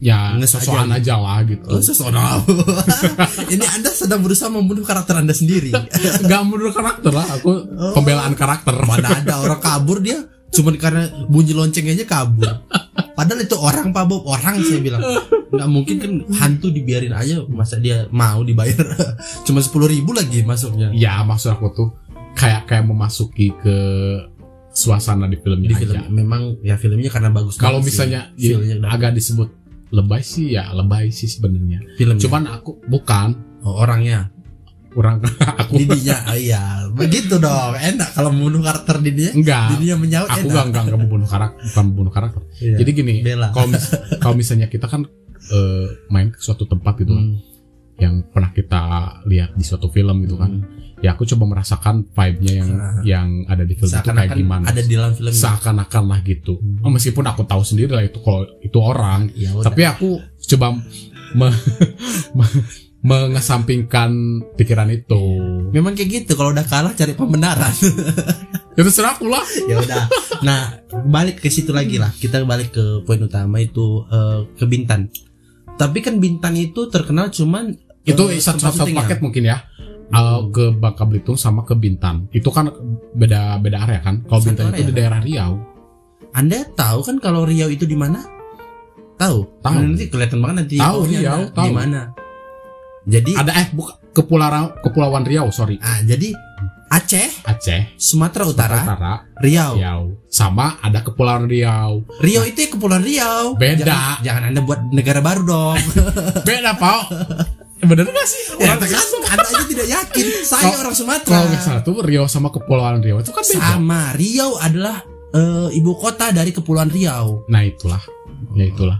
ya Nges sosokan aja. aja lah gitu Oh. Ini Anda sedang berusaha membunuh karakter Anda sendiri. nggak menurut karakter lah aku Oh. pembelaan karakter Mana ada orang kabur dia cuman karena bunyi lonceng aja kabur. Padahal itu orang Pak Bob, orang saya bilang. Nggak mungkin kan hantu dibiarin aja masa dia mau dibayar cuma sepuluh ribu lagi masuknya ya maksud aku tuh kayak kayak memasuki ke suasana di filmnya di aja film. Memang ya filmnya karena bagus. kalau misalnya dapet. agak disebut lebay sih ya lebay sih sebenarnya. Filmnya. cuman aku bukan. Oh, orangnya? Orang aku. Didinya? Oh, iya. Begitu dong. Enak kalau membunuh karakter didinya enggak. Didinya menyaut aku enak. enggak enggak enggak membunuh karakter bukan membunuh karakter. Iya. jadi gini kalau mis- kalau misalnya kita kan eh, main ke suatu tempat gitu kan. Hmm. Yang pernah kita lihat di suatu film gitu kan. Ya aku coba merasakan vibe-nya yang Ah. yang ada di film itu kayak gimana. ada di dalam film seakan-akan lah gitu. Hmm. Oh, meskipun aku tahu sendiri lah itu kalau itu orang ya udah. tapi aku coba me- me- mengesampingkan pikiran itu. Memang kayak gitu kalau udah kalah cari pembenaran. Itu terserah aku lah. Ya udah. Nah balik ke situ lagi lah. Kita balik ke poin utama itu eh, ke Bintan. Tapi kan Bintan itu terkenal cuman itu satu, satu syutingnya. paket mungkin ya. Uh, ke Bangka Belitung sama ke Bintan. Itu kan beda beda area kan? Kalau Satu Bintan itu di daerah Riau. Anda tahu kan kalau Riau itu di mana? Tahu? Tahu. nanti kelihatan banget nanti Tahu, Riau, tahu. di mana. Jadi ada eh bukan kepulauan kepulauan Riau sorry. Ah jadi Aceh Aceh Sumatera Utara Utara Riau. Riau. Sama ada kepulauan Riau. Riau itu ya kepulauan Riau. Beda. jangan, jangan anda buat negara baru dong. Beda pak bener gak sih? Ya Orang tergantung anda aja tidak yakin. Saya orang Sumatera. kalau nggak salah tuh Riau sama kepulauan Riau itu kan beda. Sama Riau adalah eh, ibu kota dari kepulauan Riau. Nah itulah. Ya itulah.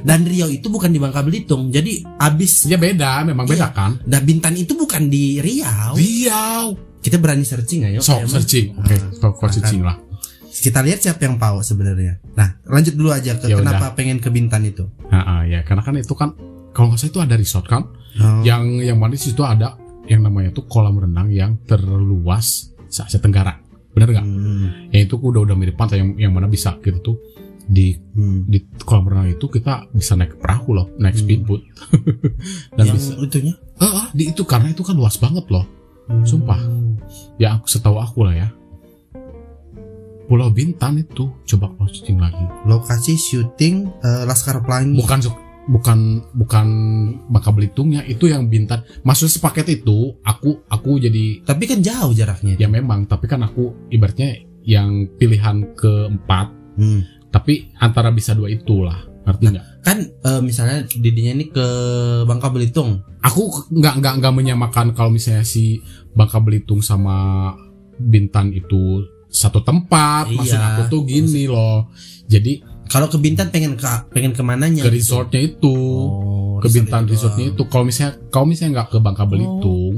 Dan Riau itu bukan di Bangka Belitung. Jadi abis ya beda. Memang Iya. beda kan? Dan Bintan itu bukan di Riau. Riau. Kita berani searching ayo so Emang? searching. Oke Ah, so, so searching lah. Kita lihat siapa yang tahu sebenarnya. Nah lanjut dulu aja ke Ya kenapa pengen ke Bintan itu. Nah, ah, ya karena kan itu kan kalau nggak salah itu ada resort kan? Oh. yang yang mana di situ ada yang namanya tuh kolam renang yang terluas se Asia Tenggara bener nggak? Hmm, ya itu udah udah mirip pantai yang yang mana bisa gitu tuh. Di hmm. di kolam renang itu kita bisa naik perahu loh naik Hmm. speedboat. Dan yang bisa itunya? Ah, ah, di itu karena itu kan luas banget loh. Sumpah. Hmm. ya aku setahu aku lah ya. Pulau Bintan itu coba kalau syuting lagi. Lokasi syuting eh, Laskar Pelangi. Bukan bukan bukan Bangka Belitungnya itu yang Bintan. Maksudnya sepaket itu aku aku jadi tapi kan jauh jaraknya. Ya memang tapi kan aku ibaratnya yang pilihan keempat. Hmm. tapi antara bisa dua itulah ngerti nggak? kan eh, misalnya didinya ini ke Bangka Belitung. Aku nggak nggak nggak menyamakan kalau misalnya si Bangka Belitung sama Bintan itu satu tempat. Maksud Iya. aku tuh gini loh. Jadi kalau ke Bintan pengen ke pengen ke mananya ke gitu? resortnya itu. Oh, ke resort Bintan itu. resortnya itu. Kalau misalnya kalau misalnya nggak ke Bangka Belitung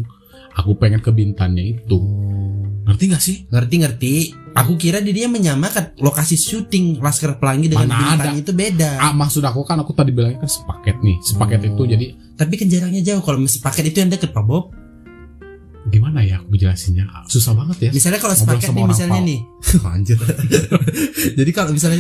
aku pengen ke Bintannya itu. Oh. ngerti gak sih? Ngerti ngerti. Aku kira dia menyamakan lokasi syuting Laskar Pelangi dengan Mana Bintan ada. itu beda. Ah maksud aku kan aku tadi bilangnya kan sepaket nih sepaket Oh. itu. Jadi tapi kan jaraknya jauh. Kalau mis- paket itu yang deket Pak Bob gimana ya aku jelasinnya? Susah banget ya. Misalnya kalau sepaket nih misalnya Pau. nih. Anjir. Jadi kalau misalnya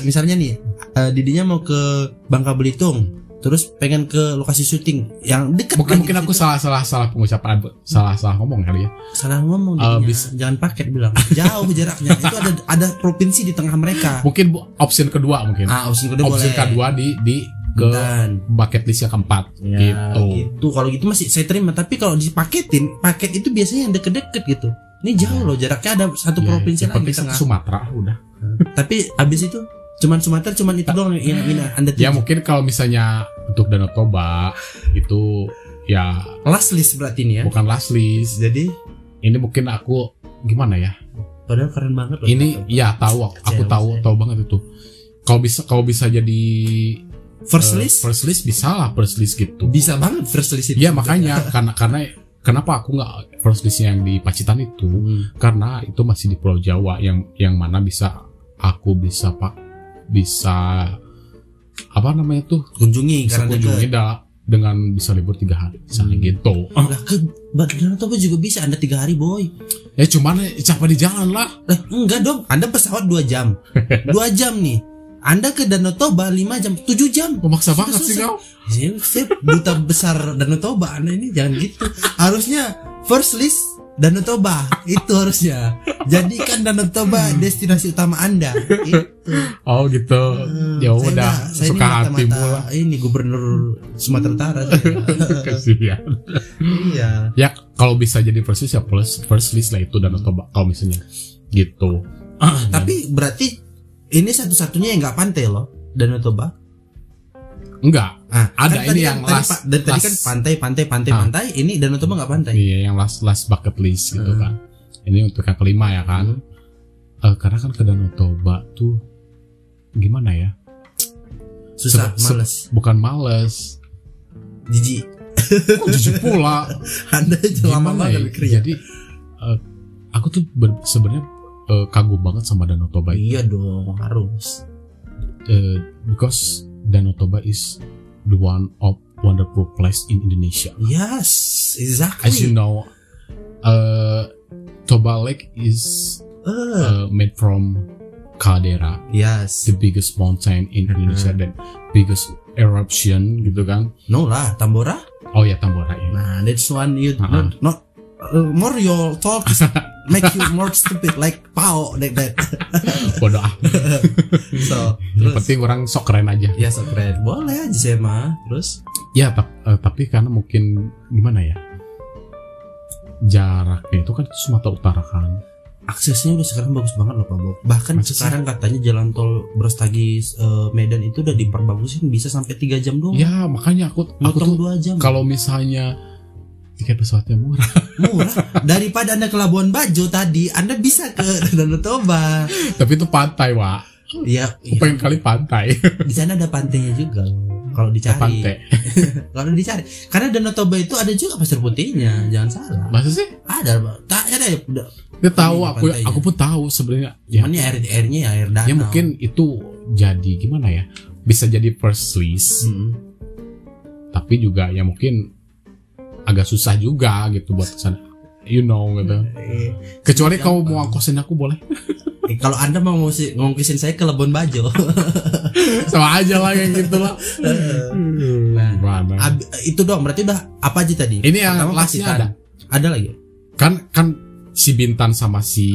misalnya nih eh, didinya mau ke Bangka Belitung terus pengen ke lokasi syuting yang dekat mungkin mungkin aku salah salah salah pengucapan salah salah ngomong kali ya. Salah ngomong Eh, didinya. bis- jangan paket bilang. Jauh jaraknya. Itu ada ada provinsi di tengah mereka. Mungkin bu- option kedua mungkin. Ah opsi kedua option boleh. kedua di di ke Bintan. bucket list yang keempat Ya, gitu gitu. Kalau gitu masih saya terima. Tapi kalau dipaketin, paket itu biasanya yang deket-deket gitu. Ini jauh loh jaraknya ada satu Ya, provinsi yang lagi tengah. Sumatera udah Tapi abis itu cuman Sumatera cuman itu doang yang ini anda ya tuju. mungkin kalau misalnya untuk Danau Toba itu ya last list berarti ini ya. bukan last list Jadi ini mungkin aku gimana ya padahal keren banget loh. ini ya tahu aku, aku tahu tahu banget itu kalau bisa kalau bisa jadi first eh, list first list bisa lah first list gitu bisa banget first list itu. Iya makanya karena karena kenapa aku nggak first list yang di Pacitan itu Hmm. karena itu masih di Pulau Jawa yang yang mana bisa aku bisa pak bisa apa namanya tuh kunjungi bisa karena kunjungi dekat. da- dengan bisa libur tiga hari misalnya Hmm. gitu Lah ke Danau Toba juga bisa Anda tiga hari boy. ya cuman capek di jalan lah Lah enggak dong. Anda pesawat dua jam, dua jam nih. Anda ke Danau Toba lima jam, tujuh jam. memaksa banget sih kau. Saya, duta besar Danau Toba. Anda ini jangan gitu. Harusnya first list Danau Toba. Itu harusnya. Jadikan Danau Toba destinasi utama Anda. Itu oh gitu. Hmm, ya udah saya ini suka mata-mata hatimu lah Ini gubernur Sumatera Utara kasihan. Iya. Ya kalau bisa jadi first list ya first, first list lah itu dan Toba kalau misalnya gitu. Tapi berarti Ini satu-satunya yang nggak pantai loh Danau Toba enggak ah, Ada, kan ini tadi yang kan, tadi, last- pa- dari tadi kan last- pantai pantai pantai Ah. pantai ini Danau Toba nggak pantai Iya, yang last last bucket list gitu Hmm. kan. Ini untuk yang kelima ya kan. Eh, karena kan ke Danau Toba tuh gimana ya? susah Se- se- males Bukan males. jijik Kok jujur pula. Anda lama ya? banget mikirnya. Jadi eh, aku tuh sebenarnya eh, kagum banget sama Danau Toba itu. Iya dong harus. Eh, because Danau Toba is the one of wonderful place in Indonesia. Yes, exactly. As you know, uh, Toba Lake is uh, Uh, made from caldera. yes. the biggest mountain in Indonesia dan biggest eruption gitu kan No lah, Tambora. oh ya Tambora ya Nah, that's one you Uh-uh. not, not uh, more your talk make you more stupid like Pao like that. bodoh ah So, yang terus penting orang sok keren aja ya so keren. Boleh aja saya mah. Terus ya eh, tapi karena mungkin gimana ya jaraknya itu kan Sumatera Utara kan aksesnya udah sekarang bagus banget loh Pak Bob. Bahkan sih? sekarang katanya jalan tol Brastagi eh, Medan itu udah diperbagusin bisa sampai 3 jam doang. ya makanya aku aku tuh 2 jam. kalau misalnya tiket pesawatnya murah. Murah. Daripada Anda ke Labuan Bajo tadi, Anda bisa ke Danau Toba. tapi itu pantai wa Iya, Aku pengen kali pantai. Di sana ada pantainya juga kalau dicari. Pantai. Kalau dicari. Karena danau toba itu ada juga pasir putihnya jangan salah. Masa sih? Ada tak ada ya. Dia tahu Ini aku pantainya. aku pun tahu sebenarnya. Ya. Cuman ya air airnya ya air danau. Ya mungkin itu jadi gimana ya? Bisa jadi first list Hmm. tapi juga ya mungkin agak susah juga gitu buat ke sana. You know gitu. Kecuali Gampang. kau mau angkosin aku boleh. Eh, kalau anda mau ngungsi- ngongkisin saya ke Labuan Bajo. Sama aja lah kayak gitu lah. Nah, Gimana? ab- itu dong berarti udah apa aja tadi? Ini yang Pertama lastnya ada. ada lagi? Kan kan si Bintan sama si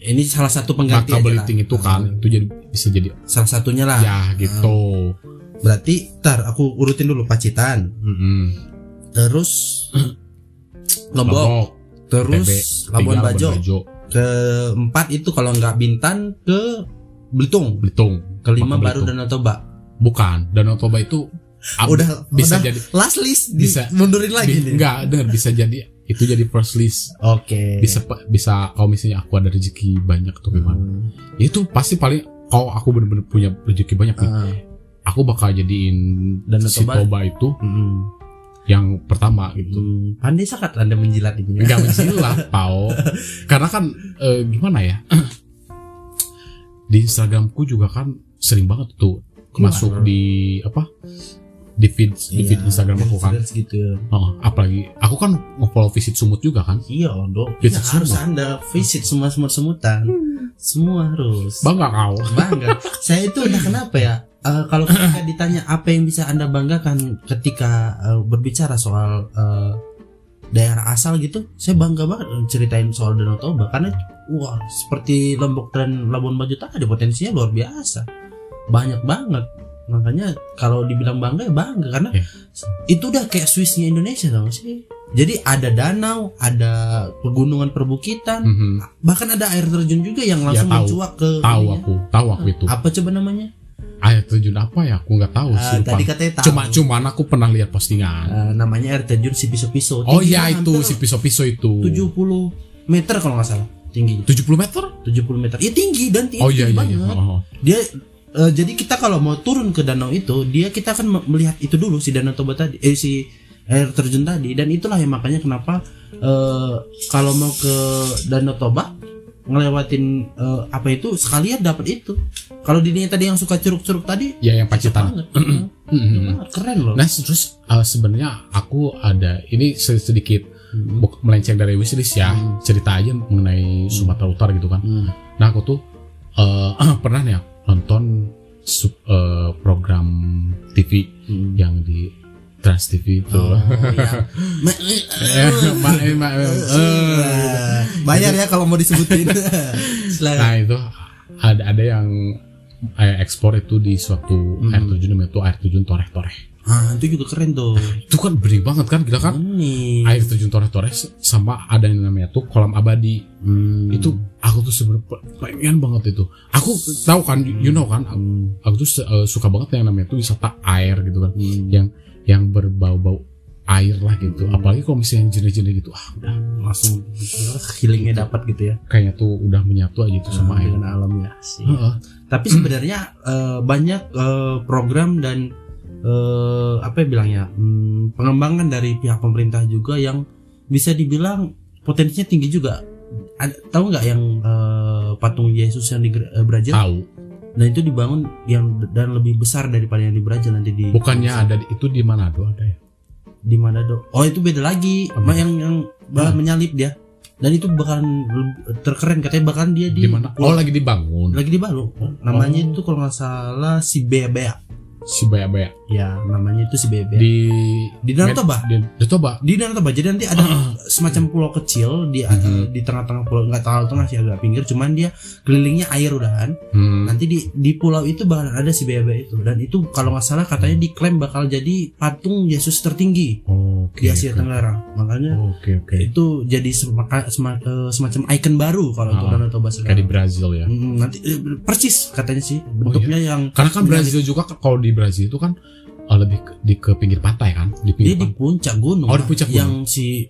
ini salah satu pengganti. Belitung itu kan Hmm. itu jadi bisa jadi salah satunya lah. Ya gitu. Berarti tar aku urutin dulu Pacitan. Mm-mm. Terus Lombok, Lombok terus TB, Labuan tiga, Bajo keempat itu kalau nggak Bintan ke Belitung Belitung kelima Bangka baru Belitung. Danau Toba bukan Danau Toba itu ab- udah bisa udah jadi last list bisa- bisa mundurin lagi bi- nih. enggak dengar bisa jadi itu jadi first list Oke. bisa pa- bisa kalau misalnya aku ada rezeki banyak tuh gimana Hmm. itu pasti paling kalau aku bener-bener punya rezeki banyak nih Ah. aku bakal jadiin Danau si Toba. Toba itu Hmm. Yang pertama gitu Hmm. Pandai sangat anda menjilat ini. nggak menjilat pau karena kan eh, gimana ya di Instagramku juga kan sering banget tuh masuk Keluar. di apa di feed di feed Iya, Instagram aku kan gitu. Oh, apalagi aku kan nge-follow visit sumut juga kan Iya, dong. Visit Ya, harus anda visit semua semut semutan. Semua harus. bangga kau bangga. Saya itu udah kenapa ya? Eh, kalau ketika ditanya apa yang bisa anda banggakan ketika eh, berbicara soal eh, daerah asal gitu, saya bangga banget ceritain soal Danau Toba karena wah seperti Lombok dan Labuan Bajo tadi potensinya luar biasa, banyak banget. Makanya kalau dibilang bangga ya bangga karena Ya. itu udah kayak Swissnya Indonesia tau sih. Jadi ada danau, ada pegunungan perbukitan, Mhm. bahkan ada air terjun juga yang langsung tahu. mencuak ke tahu ininya. aku tahu aku itu Apa coba namanya? Air terjun apa ya aku nggak tahu sih Ah, lupa. tadi katanya tahu. cuma cuman aku pernah lihat postingan Ah, namanya air terjun si piso-piso. oh Tingginya iya itu si pisau-pisau itu 70 meter kalau nggak salah tingginya. 70 meter 70 meter. Iya tinggi dan tinggi, oh iya iya, banget. iya. Oh, oh. Dia eh, jadi kita kalau mau turun ke danau itu, dia kita akan me- melihat itu dulu si danau Toba tadi, eh si air terjun tadi dan itulah yang makanya kenapa eh, kalau mau ke danau Toba ngelewatin eh, apa itu sekalian dapat itu. Kalau dirinya tadi yang suka curug-curug tadi ya yang pacitan keren loh. Nah terus uh, sebenarnya aku ada ini se- sedikit Hmm. melenceng dari wishlist ya Hmm. cerita aja mengenai Sumatera Utara gitu kan. Hmm. Nah aku tuh uh, pernah nih ya nonton sub- uh, program TV Hmm. yang di Trans TV itu. Oh, ya. Eh, eh, ma- eh, eh. Bayar ya kalau mau disebutin. Nah itu ada ada yang eh, ekspor itu di suatu Hmm. air terjun namanya itu air terjun toreh-toreh. Ah, itu juga keren tuh. Itu kan bening banget kan gila kan? Ini. air terjun toreh-toreh sama ada yang namanya tuh kolam abadi Hmm. itu aku tuh sebenarnya pe- pengen banget itu aku tahu kan you know kan aku, Hmm. aku tuh eh, suka banget yang namanya tuh wisata air gitu kan Hmm. yang yang berbau-bau air lah gitu apalagi kalau misalnya yang jenis-jenis gitu ah udah langsung healingnya dapat gitu ya kayaknya tuh udah menyatu aja tuh sama air dengan alamnya sih. Heeh. Tapi sebenarnya eh, banyak eh, program dan eh, apa ya bilangnya hmm, pengembangan dari pihak pemerintah juga yang bisa dibilang potensinya tinggi juga. Ada, tahu nggak yang eh, patung Yesus yang di eh, Brazil? tahu Nah itu dibangun yang dan lebih besar daripada yang di Brazil nanti di bukannya ada itu di Manado ada ya di mana dok? Oh itu beda lagi, Apa? Ma, yang yang bakal Ah. menyalip dia. Dan itu bakalan terkeren katanya bakalan dia di di mana oh lagi dibangun lagi di Balu. Namanya Oh. itu kalau nggak salah si Bea Bea. Si baya-baya Ya namanya itu si Bea. di Di Danau Toba. di, di Toba Di Danau Toba. Jadi nanti ada semacam pulau kecil di Mhm. di tengah-tengah pulau nggak terlalu tengah sih agak pinggir. Cuman dia kelilingnya air udahan. Hmm. Nanti di di pulau itu bakalan ada si Bea itu. Dan itu kalau nggak salah katanya diklaim bakal jadi patung Yesus tertinggi Oke. di Asia oke. Tenggara. Makanya Oke oke. itu jadi semaka- sema- eh, semacam ikon baru kalau untuk Ah, Danau Toba Kayak di sekarang. Brazil ya. Nanti eh, persis katanya sih bentuknya yang Karena kan. Brazil juga kalau di Brazil itu kan eh, lebih ke, di ke pinggir pantai kan, di dia pinggir di puncak gunung Oh, di puncak gunung. yang si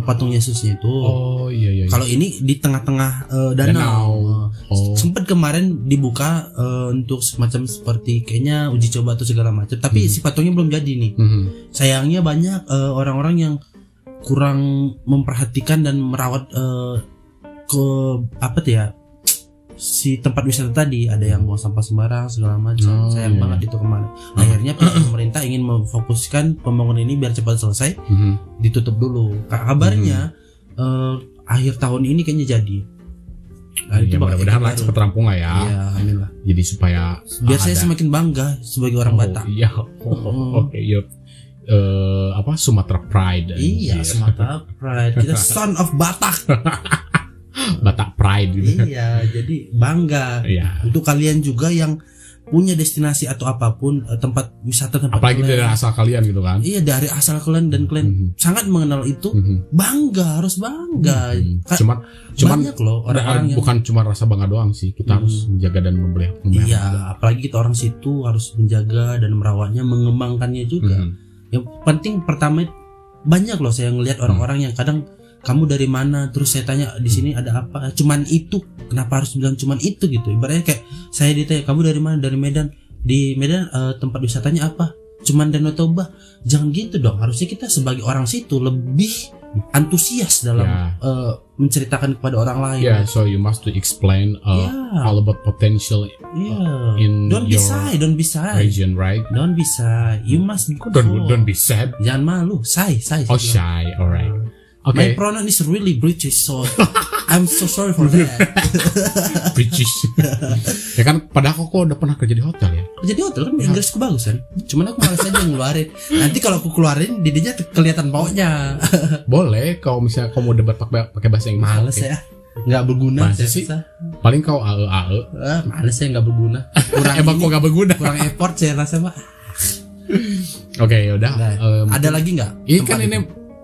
patung Yesusnya itu Oh iya iya. iya. kalau ini di tengah-tengah eh, danau, Danau. Eh, Oh. sempat kemarin dibuka eh, untuk semacam seperti kayaknya uji coba atau segala macam tapi Hmm. si patungnya belum jadi nih Mhm. sayangnya banyak orang-orang yang kurang memperhatikan dan merawat eh, ke apa tuh ya si tempat wisata tadi ada yang buang sampah sembarang segala macam Oh, sayang iya, banget itu kemarin akhirnya pihak pemerintah ingin memfokuskan pembangunan ini biar cepat selesai Mhm. ditutup dulu Ka- kabarnya eh, akhir tahun ini kayaknya jadi Nah, Ya, mudah-mudahan lah cepet rampung lah ya. Iya, amin lah. Jadi supaya Biar saya semakin bangga sebagai orang Oh, Batak. Iya. Oh, Mm. Oke, iya. Eh, apa Sumatera Pride. Iya. Sumatera Pride. Kita son of Batak. Batak Pride gitu. iya, jadi bangga. Iya. Untuk kalian juga yang punya destinasi atau apa pun eh, tempat wisata tempat apalagi kalian- dari asal kalian gitu kan iya dari asal kalian dan kalian Mhm. sangat mengenal itu Mhm. bangga harus bangga Mhm. Ka- cuman cuman banyak loh orang-orang yang bukan cuma rasa bangga doang sih kita Hmm. harus menjaga dan membeli iya apalagi kita orang situ harus menjaga dan merawatnya mengembangkannya juga Mhm. yang penting pertama banyak loh saya ngelihat orang-orang yang kadang kamu dari mana? Terus saya tanya di sini ada apa? Cuman itu. Kenapa harus bilang cuman itu? Gitu. Ibaratnya kayak saya ditanya kamu dari mana? Dari Medan. Di Medan eh, tempat wisatanya apa? Cuman Danau Toba. Jangan gitu dong. Harusnya kita sebagai orang situ lebih antusias dalam Ya. eh, menceritakan kepada orang lain. Yeah, so you must to explain uh, Yeah. all about potential Yeah. in don't be your shy don't be shy. region, right? don't be shy. You must Don't don't be sad. Jangan malu. Shy shy bilang. shy. Alright. My Okay. pronoun is really British, so I'm so sorry for that. British. ya kan padahal aku udah pernah kerja di hotel ya. Jadi hotel kan Inggrisku bagus kan. Cuman aku malas aja ngeluarin. Nanti kalau aku keluarin, didinya kelihatan baunya. Boleh kalau misalnya kamu debat pakai pakai bahasa Inggris. Males oke. ya. Nggak berguna. Masa sih? rasa. Paling kau ae ae. Ah, males ya nggak berguna. Kurang Emang ini, kok gak berguna? kurang effort saya rasa pak. Oke, yaudah. Nah, Em, ada lagi nggak? ini tempat kan itu? ini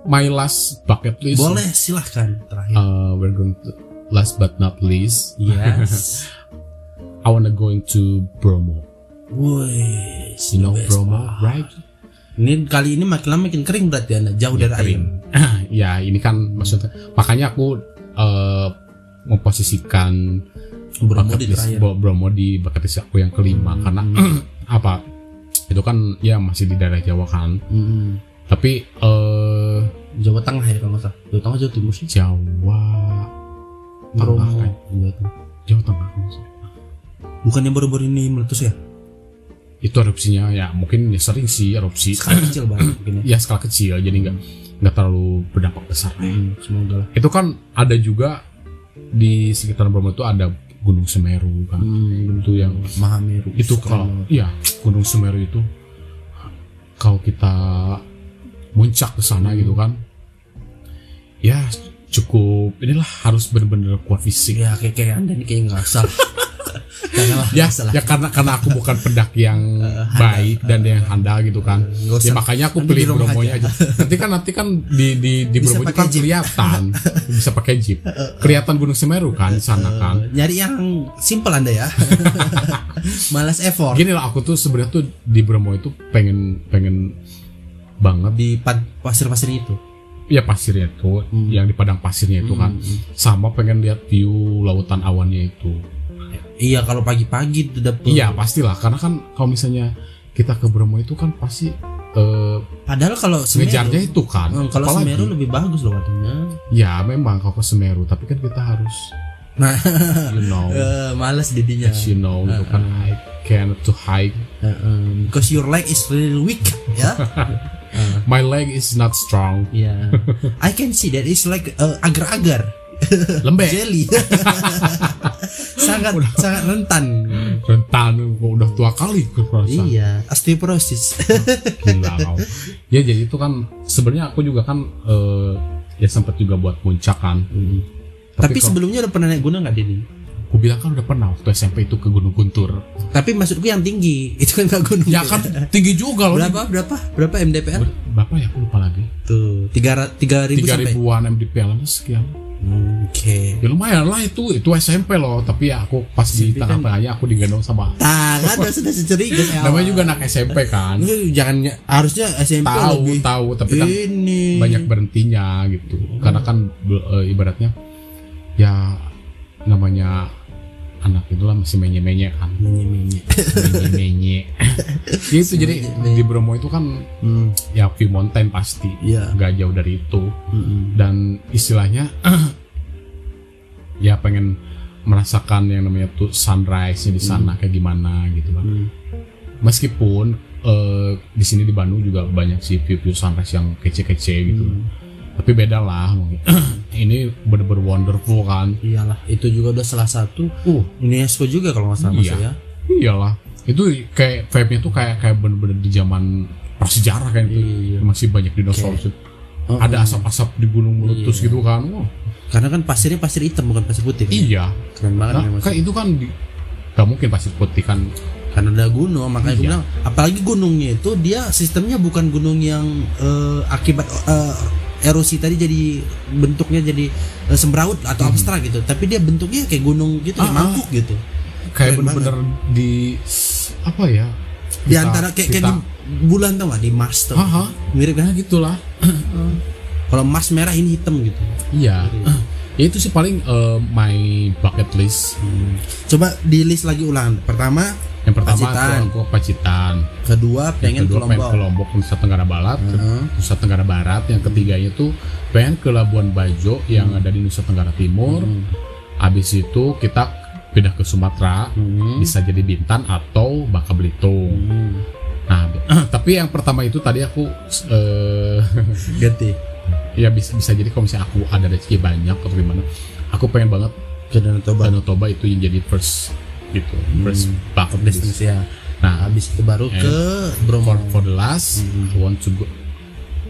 my last bucket list. Boleh silahkan terakhir. Uh, we're going to last but not least. yes. I wanna going to Bromo. Woi, You know Bromo, right? Ini kali ini makin lama makin kering berarti anda jauh dari air. Ya ini kan maksudnya makanya aku uh, memposisikan Bromo bucket di list terakhir. Bro- Bromo di bucket list aku yang kelima karena apa itu kan ya masih di daerah Jawa kan Mm-mm. tapi eh Jawa Tengah ya kalau nggak salah. Jawa Tengah Jawa Timur sih. Jawa Tengah kan Jawa Tengah. Jawa Tengah kalau nggak salah. Bukan yang baru-baru ini meletus ya? itu erupsinya ya mungkin ya sering sih erupsi Skala kecil banget mungkin ya. ya skala kecil jadi nggak nggak terlalu berdampak besar lah ya. Hmm, semoga lah. itu kan ada juga di sekitar Bromo itu ada Gunung Semeru kan Hmm, itu yang Mahameru. itu kalau iya Gunung Semeru itu kalau kita muncak ke sana gitu kan ya cukup inilah harus benar-benar kuat fisik ya kayak kayak anda nih kayak nggak salah. Ya salah. ya karena karena aku bukan pendaki yang baik dan yang handal gitu kan usah. ya makanya aku rumah Bromonya aja. nanti kan nanti kan di di di Bisa Bromo itu kan jeep. kelihatan bisa pakai jeep kelihatan Gunung Semeru kan di sana kan Nyari yang simple anda ya. Malas effort. gini lah aku tuh sebenarnya tuh di Bromo itu pengen pengen banget. Di pasir-pasir itu. ya pasirnya itu yang di padang pasirnya itu kan. Sama pengen lihat view lautan awannya itu. Iya kalau pagi-pagi itu dapet. iya pastilah. Karena kan kalau misalnya kita ke Bromo itu kan pasti eh, Padahal kalau ngejarnya Semeru, itu kan. Hmm, kalau Apalagi- Semeru lebih bagus loh katanya. ya memang kalau ke Semeru. Tapi kan kita harus Nah, you know eh, males didinya. as you know itu kan I can to hike. Eh, eh, because your leg is really weak, ya. my leg is not strong Ya. I can see that it's like uh, agar-agar. lembek Jelly. sangat sangat rentan. rentan udah tua kali gue rasa Iya, osteoporosis. gila kau ya jadi itu kan sebenarnya aku juga kan eh, ya sempat juga buat puncak kan Tapi kalau- sebelumnya udah pernah naik gunung nggak Dini? Aku bilang kan udah pernah waktu SMP itu ke Gunung Guntur Tapi maksudku yang tinggi, itu kan nggak gunung. ya kan tinggi juga loh berapa berapa berapa MDPL? Ber- berapa ya aku lupa lagi Tuh, tiga tiga ribu tiga sampai. ribuan MDPL sekian Oke. ya lumayan lah itu itu SMP loh tapi ya aku pas di SMP tengah kan- tengahnya aku digendong sama Tangan udah sudah secerigus ya. namanya juga anak SMP kan Ini jangan harusnya SMP tahu lebih tahu tapi kan ini banyak berhentinya gitu karena kan eh, ibaratnya ya namanya anak itulah masih menye-menye kan. Menye-menye. menye-menye. Gitu jadi di Bromo itu kan Hmm, ya view mountain pasti. Iya. nggak jauh dari itu. Mm-mm. dan istilahnya ya pengen merasakan yang namanya tuh sunrise di sana kayak gimana gitu kan. Hmm. meskipun eh, di sini di Bandung juga banyak sih view-view sunrise yang kece-kece gitu tapi beda lah mungkin. ini bener-bener wonderful kan Iyalah, itu juga udah salah satu uh UNESCO juga kalau nggak salah Iya. Ya. iyalah itu kayak vibe-nya tuh kayak kayak bener-bener di zaman prasejarah kan itu Iya. masih banyak dinosaurus Oh, ada asap-asap di gunung meletus Iya. gitu kan Wah, Karena kan pasirnya pasir hitam bukan pasir putih. kan? iya Keren banget Nah, kan itu kan di, gak mungkin pasir putih kan karena ada gunung makanya gue Iya. bilang apalagi gunungnya itu dia sistemnya bukan gunung yang eh, akibat eh, erosi tadi jadi bentuknya jadi eh, sembraut atau abstrak gitu. Tapi dia bentuknya kayak gunung gitu Hmm. Ah, ah. mangkuk gitu. Kayak bener-bener di apa ya? Di kita- antara kayak, kayak di bulan tau gak di Mars tuh Haha, mirip kan? Gitulah. Kalau Mars merah ini hitam gitu. Iya. Ya itu sih paling eh, my bucket list. Coba di list lagi ulang. Pertama yang pertama Pacitan. aku ke Pacitan. Kedua pengen yang ke kedua pengen Lombok ke Lombok Nusa Tenggara Barat. Ke Heeh. Nusa Tenggara Barat. Yang ketiganya tuh pengen ke Labuan Bajo yang ada di Nusa Tenggara Timur. Habis itu kita pindah ke Sumatera. Hmm. bisa jadi Bintan atau Bangka Belitung. Hmm. nah tapi yang pertama itu tadi aku eh, ganti. Ya bisa bisa jadi kalau misalnya aku ada rezeki banyak atau gimana aku pengen banget ke Danau Toba. Danau Toba itu yang jadi first gitu. First bucket list ya. Nah habis itu baru Eh, ke Bromo. for, for the last I want to go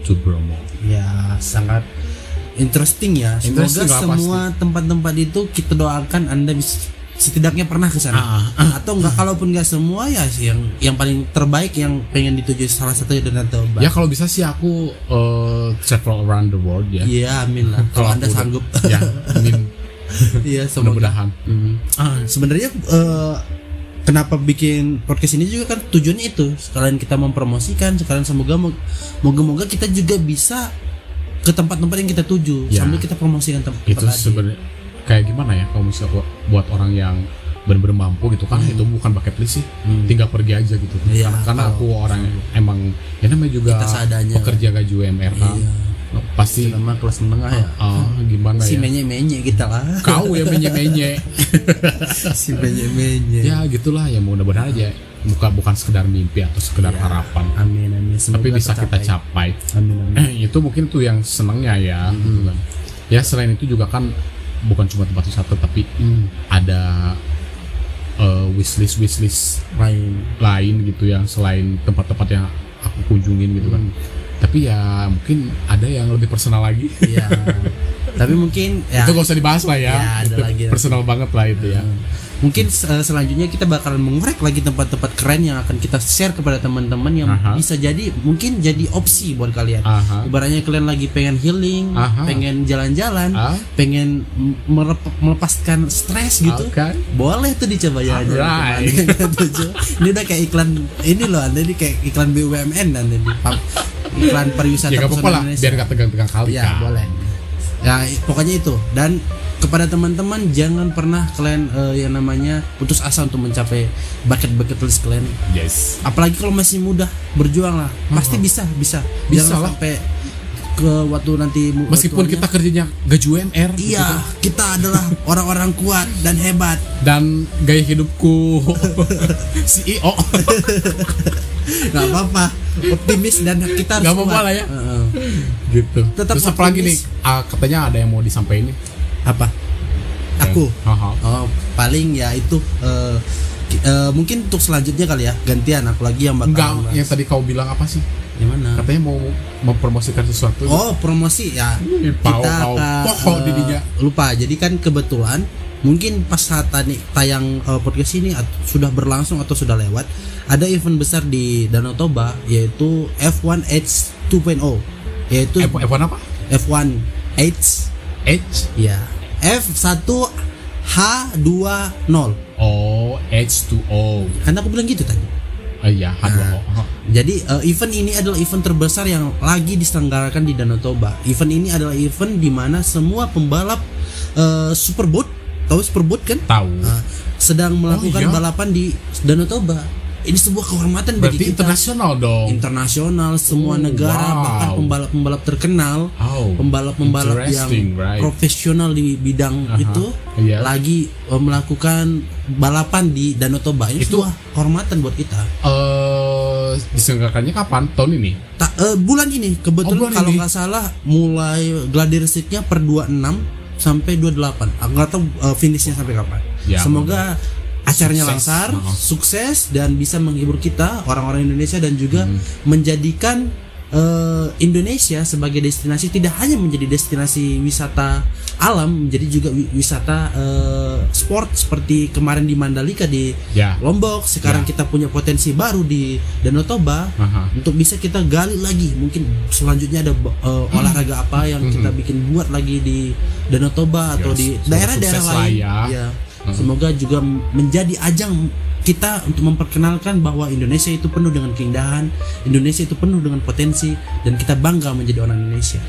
to Bromo. Ya sangat interesting ya. Semoga Interesting semua tempat-tempat itu kita doakan anda bisa setidaknya pernah ke sana. Ah, atau enggak kalaupun enggak semua ya sih yang yang paling terbaik yang pengen dituju salah satu Danau Toba. Ya kalau bisa sih aku eh, travel around the world ya. Iya, amin lah. Kalau anda udah- sanggup. ya amin Iya, semoga. mudah-mudahan Hmm. Ah, sebenarnya eh, kenapa bikin podcast ini juga kan tujuannya itu sekalian kita mempromosikan, sekalian semoga mo- moga-moga kita juga bisa ke tempat-tempat yang kita tuju Ya. sambil kita promosikan tempat itu sebenarnya kayak gimana ya kalau misalnya buat- orang yang benar-benar mampu gitu kan itu bukan bucket list sih Hmm. tinggal pergi aja gitu Iya, karena, karena aku orang yang emang ya namanya juga pekerja gaji UMR kan Iya. Pasti Nama kelas menengah ya. ah, gimana Si ya menye-menye kita lah. kau yang menye-menye si menye-menye. ya gitulah ya mudah-mudahan aja bukan bukan sekedar mimpi atau sekedar harapan Amin amin. Semoga tapi bisa kita tercapai. capai Amin amin. Eh, itu mungkin tuh yang senangnya ya gitu kan. ya selain itu juga kan bukan cuma tempat wisata tapi Hmm. ada eh, wishlist wishlist Lain. lain gitu yang selain tempat-tempat yang aku kunjungin gitu kan tapi ya mungkin ada yang lebih personal lagi. Iya. Tapi mungkin ya. Itu gak usah dibahas lah ya, Ya, ada Itu lagi. personal banget lah itu ya Mungkin eh, selanjutnya kita bakalan mengorek lagi tempat-tempat keren yang akan kita share kepada teman-teman yang Aha. bisa jadi mungkin jadi opsi buat kalian. Aha. Ibaratnya kalian lagi pengen healing, Aha. pengen jalan-jalan, Ah. pengen melepaskan stres gitu. Oke. Boleh tuh dicoba ya. Alright. ini udah kayak iklan ini loh, Anda ini kayak iklan BUMN dan ini iklan pariwisata ya gak apa-apa lah biar gak tegang-tegang kali Ya kan boleh. Ya pokoknya itu dan kepada teman-teman jangan pernah kalian eh, yang namanya putus asa untuk mencapai bucket bucket list kalian. yes Apalagi kalau masih muda berjuang lah pasti bisa bisa Bisa Jangan lah. sampai ke waktu nanti meskipun tuanya, kita kerjanya gaji UMR gitu iya kan. kita adalah orang-orang kuat dan hebat. dan gaya hidupku CEO Nggak apa-apa optimis dan kita harus Nggak apa-apa lah ya. Heeh. gitu Tetap terus apa lagi nih. Ah, katanya ada yang mau disampaikan nih Apa? Aku. Haha. Oh, paling ya itu ki- eh, mungkin untuk selanjutnya kali ya gantian aku lagi yang bakal enggak bahas. yang tadi kau bilang apa sih Gimana? katanya mau mempromosikan sesuatu Oh promosi ya Ih, pau, pau. eh, didinya. lupa jadi kan kebetulan mungkin pas saat tadi tayang eh, podcast ini at- sudah berlangsung atau sudah lewat ada event besar di Danau Toba yaitu F1 H 2.0 yaitu F, F1 apa F1 H H ya F1 H20 O H2O kan aku bilang gitu tadi oh iya H2O Nah. Jadi eh, event ini adalah event terbesar yang lagi diselenggarakan di Danau Toba. Event ini adalah event di mana semua pembalap eh, superboat, tahu superboat kan? tahu Nah, sedang melakukan iya? balapan di Danau Toba. Ini sebuah kehormatan bagi berarti kita. internasional dong Internasional, semua Oh, negara, wow. bahkan pembalap-pembalap terkenal, Oh, pembalap-pembalap yang right. profesional di bidang Aha, itu iya. lagi eh, melakukan balapan di Danau Toba. Ini Itu- sebuah kehormatan buat kita. eh diselenggarakannya kapan tahun ini Ta- eh, bulan ini kebetulan Oh, bulan kalau nggak salah mulai gladi resitnya per 26 sampai 28 aku nggak tahu eh, finishnya sampai kapan Ya, semoga acaranya Sukses. lancar Oh. sukses dan bisa menghibur kita orang-orang Indonesia dan juga Hmm. menjadikan eh, Indonesia sebagai destinasi tidak hanya menjadi destinasi wisata alam menjadi juga wi- wisata eh, sport seperti kemarin di Mandalika di Ya. Lombok sekarang Ya. kita punya potensi baru di Danau Toba Aha. untuk bisa kita gali lagi mungkin selanjutnya ada uh, olahraga apa yang kita bikin buat lagi di Danau Toba atau Yes, di semoga daerah-daerah lain ya. Ya. Semoga juga menjadi ajang kita untuk memperkenalkan bahwa Indonesia itu penuh dengan keindahan Indonesia itu penuh dengan potensi dan kita bangga menjadi orang Indonesia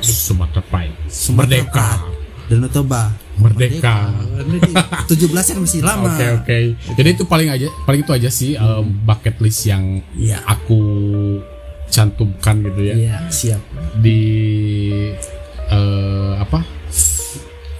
Sumatera Pride. Merdeka. Danau Toba Merdeka. Merdeka. 17 kan masih lama Oke oke. Jadi itu paling aja paling itu aja sih um, bucket list yang Iya. aku cantumkan gitu ya Iya, siap. di Eh,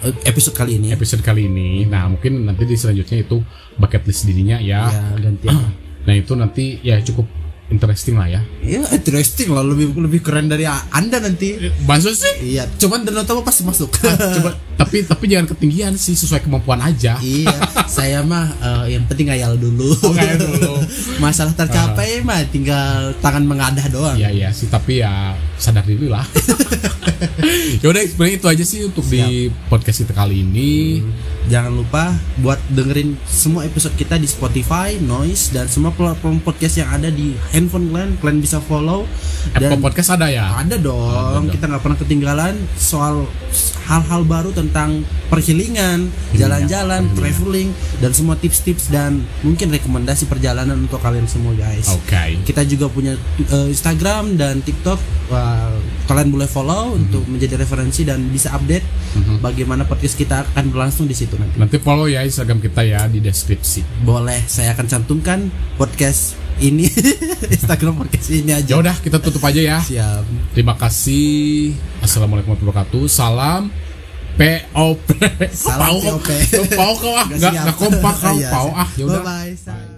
Episode kali ini episode kali ini. Nah mungkin nanti di selanjutnya itu bucket list dirinya ya. ya gantian. Nah itu nanti ya cukup interesting lah ya. Iya, interesting lah lebih lebih keren dari Anda nanti. Maksud sih? Iya, cuman Danau Toba pasti masuk. Coba tapi tapi jangan ketinggian sih sesuai kemampuan aja. iya, saya mah eh, yang penting ngayal dulu. Oh, ngayal dulu. Masalah tercapai mah tinggal tangan mengadah doang. Iya iya sih tapi ya sadar diri lah. ya udah sebenarnya itu aja sih untuk di podcast kita kali ini. Jangan lupa buat dengerin semua episode kita di Spotify, Noise dan semua platform podcast yang ada di handphone kalian. Kalian bisa follow Apple dan Podcast ada ya. ada dong. Ada. Kita nggak pernah ketinggalan soal hal-hal baru tentang perhilingan, jalan-jalan, traveling dan semua tips-tips dan mungkin rekomendasi perjalanan untuk kalian semua guys. Oke. Kita juga punya uh, Instagram dan TikTok. Wah, kalian boleh follow untuk menjadi referensi dan bisa update bagaimana podcast kita akan berlangsung di situ nanti. Nanti follow ya Instagram kita ya di deskripsi. Boleh, saya akan cantumkan podcast ini Instagram podcast ini aja. Ya udah kita tutup aja ya. Siap. Terima kasih. Assalamualaikum warahmatullahi wabarakatuh. Salam POP. Salam. POP. Pau kau ah, Nggak enggak kompak kau. Iya, Pau ah, ya udah. Bye-bye.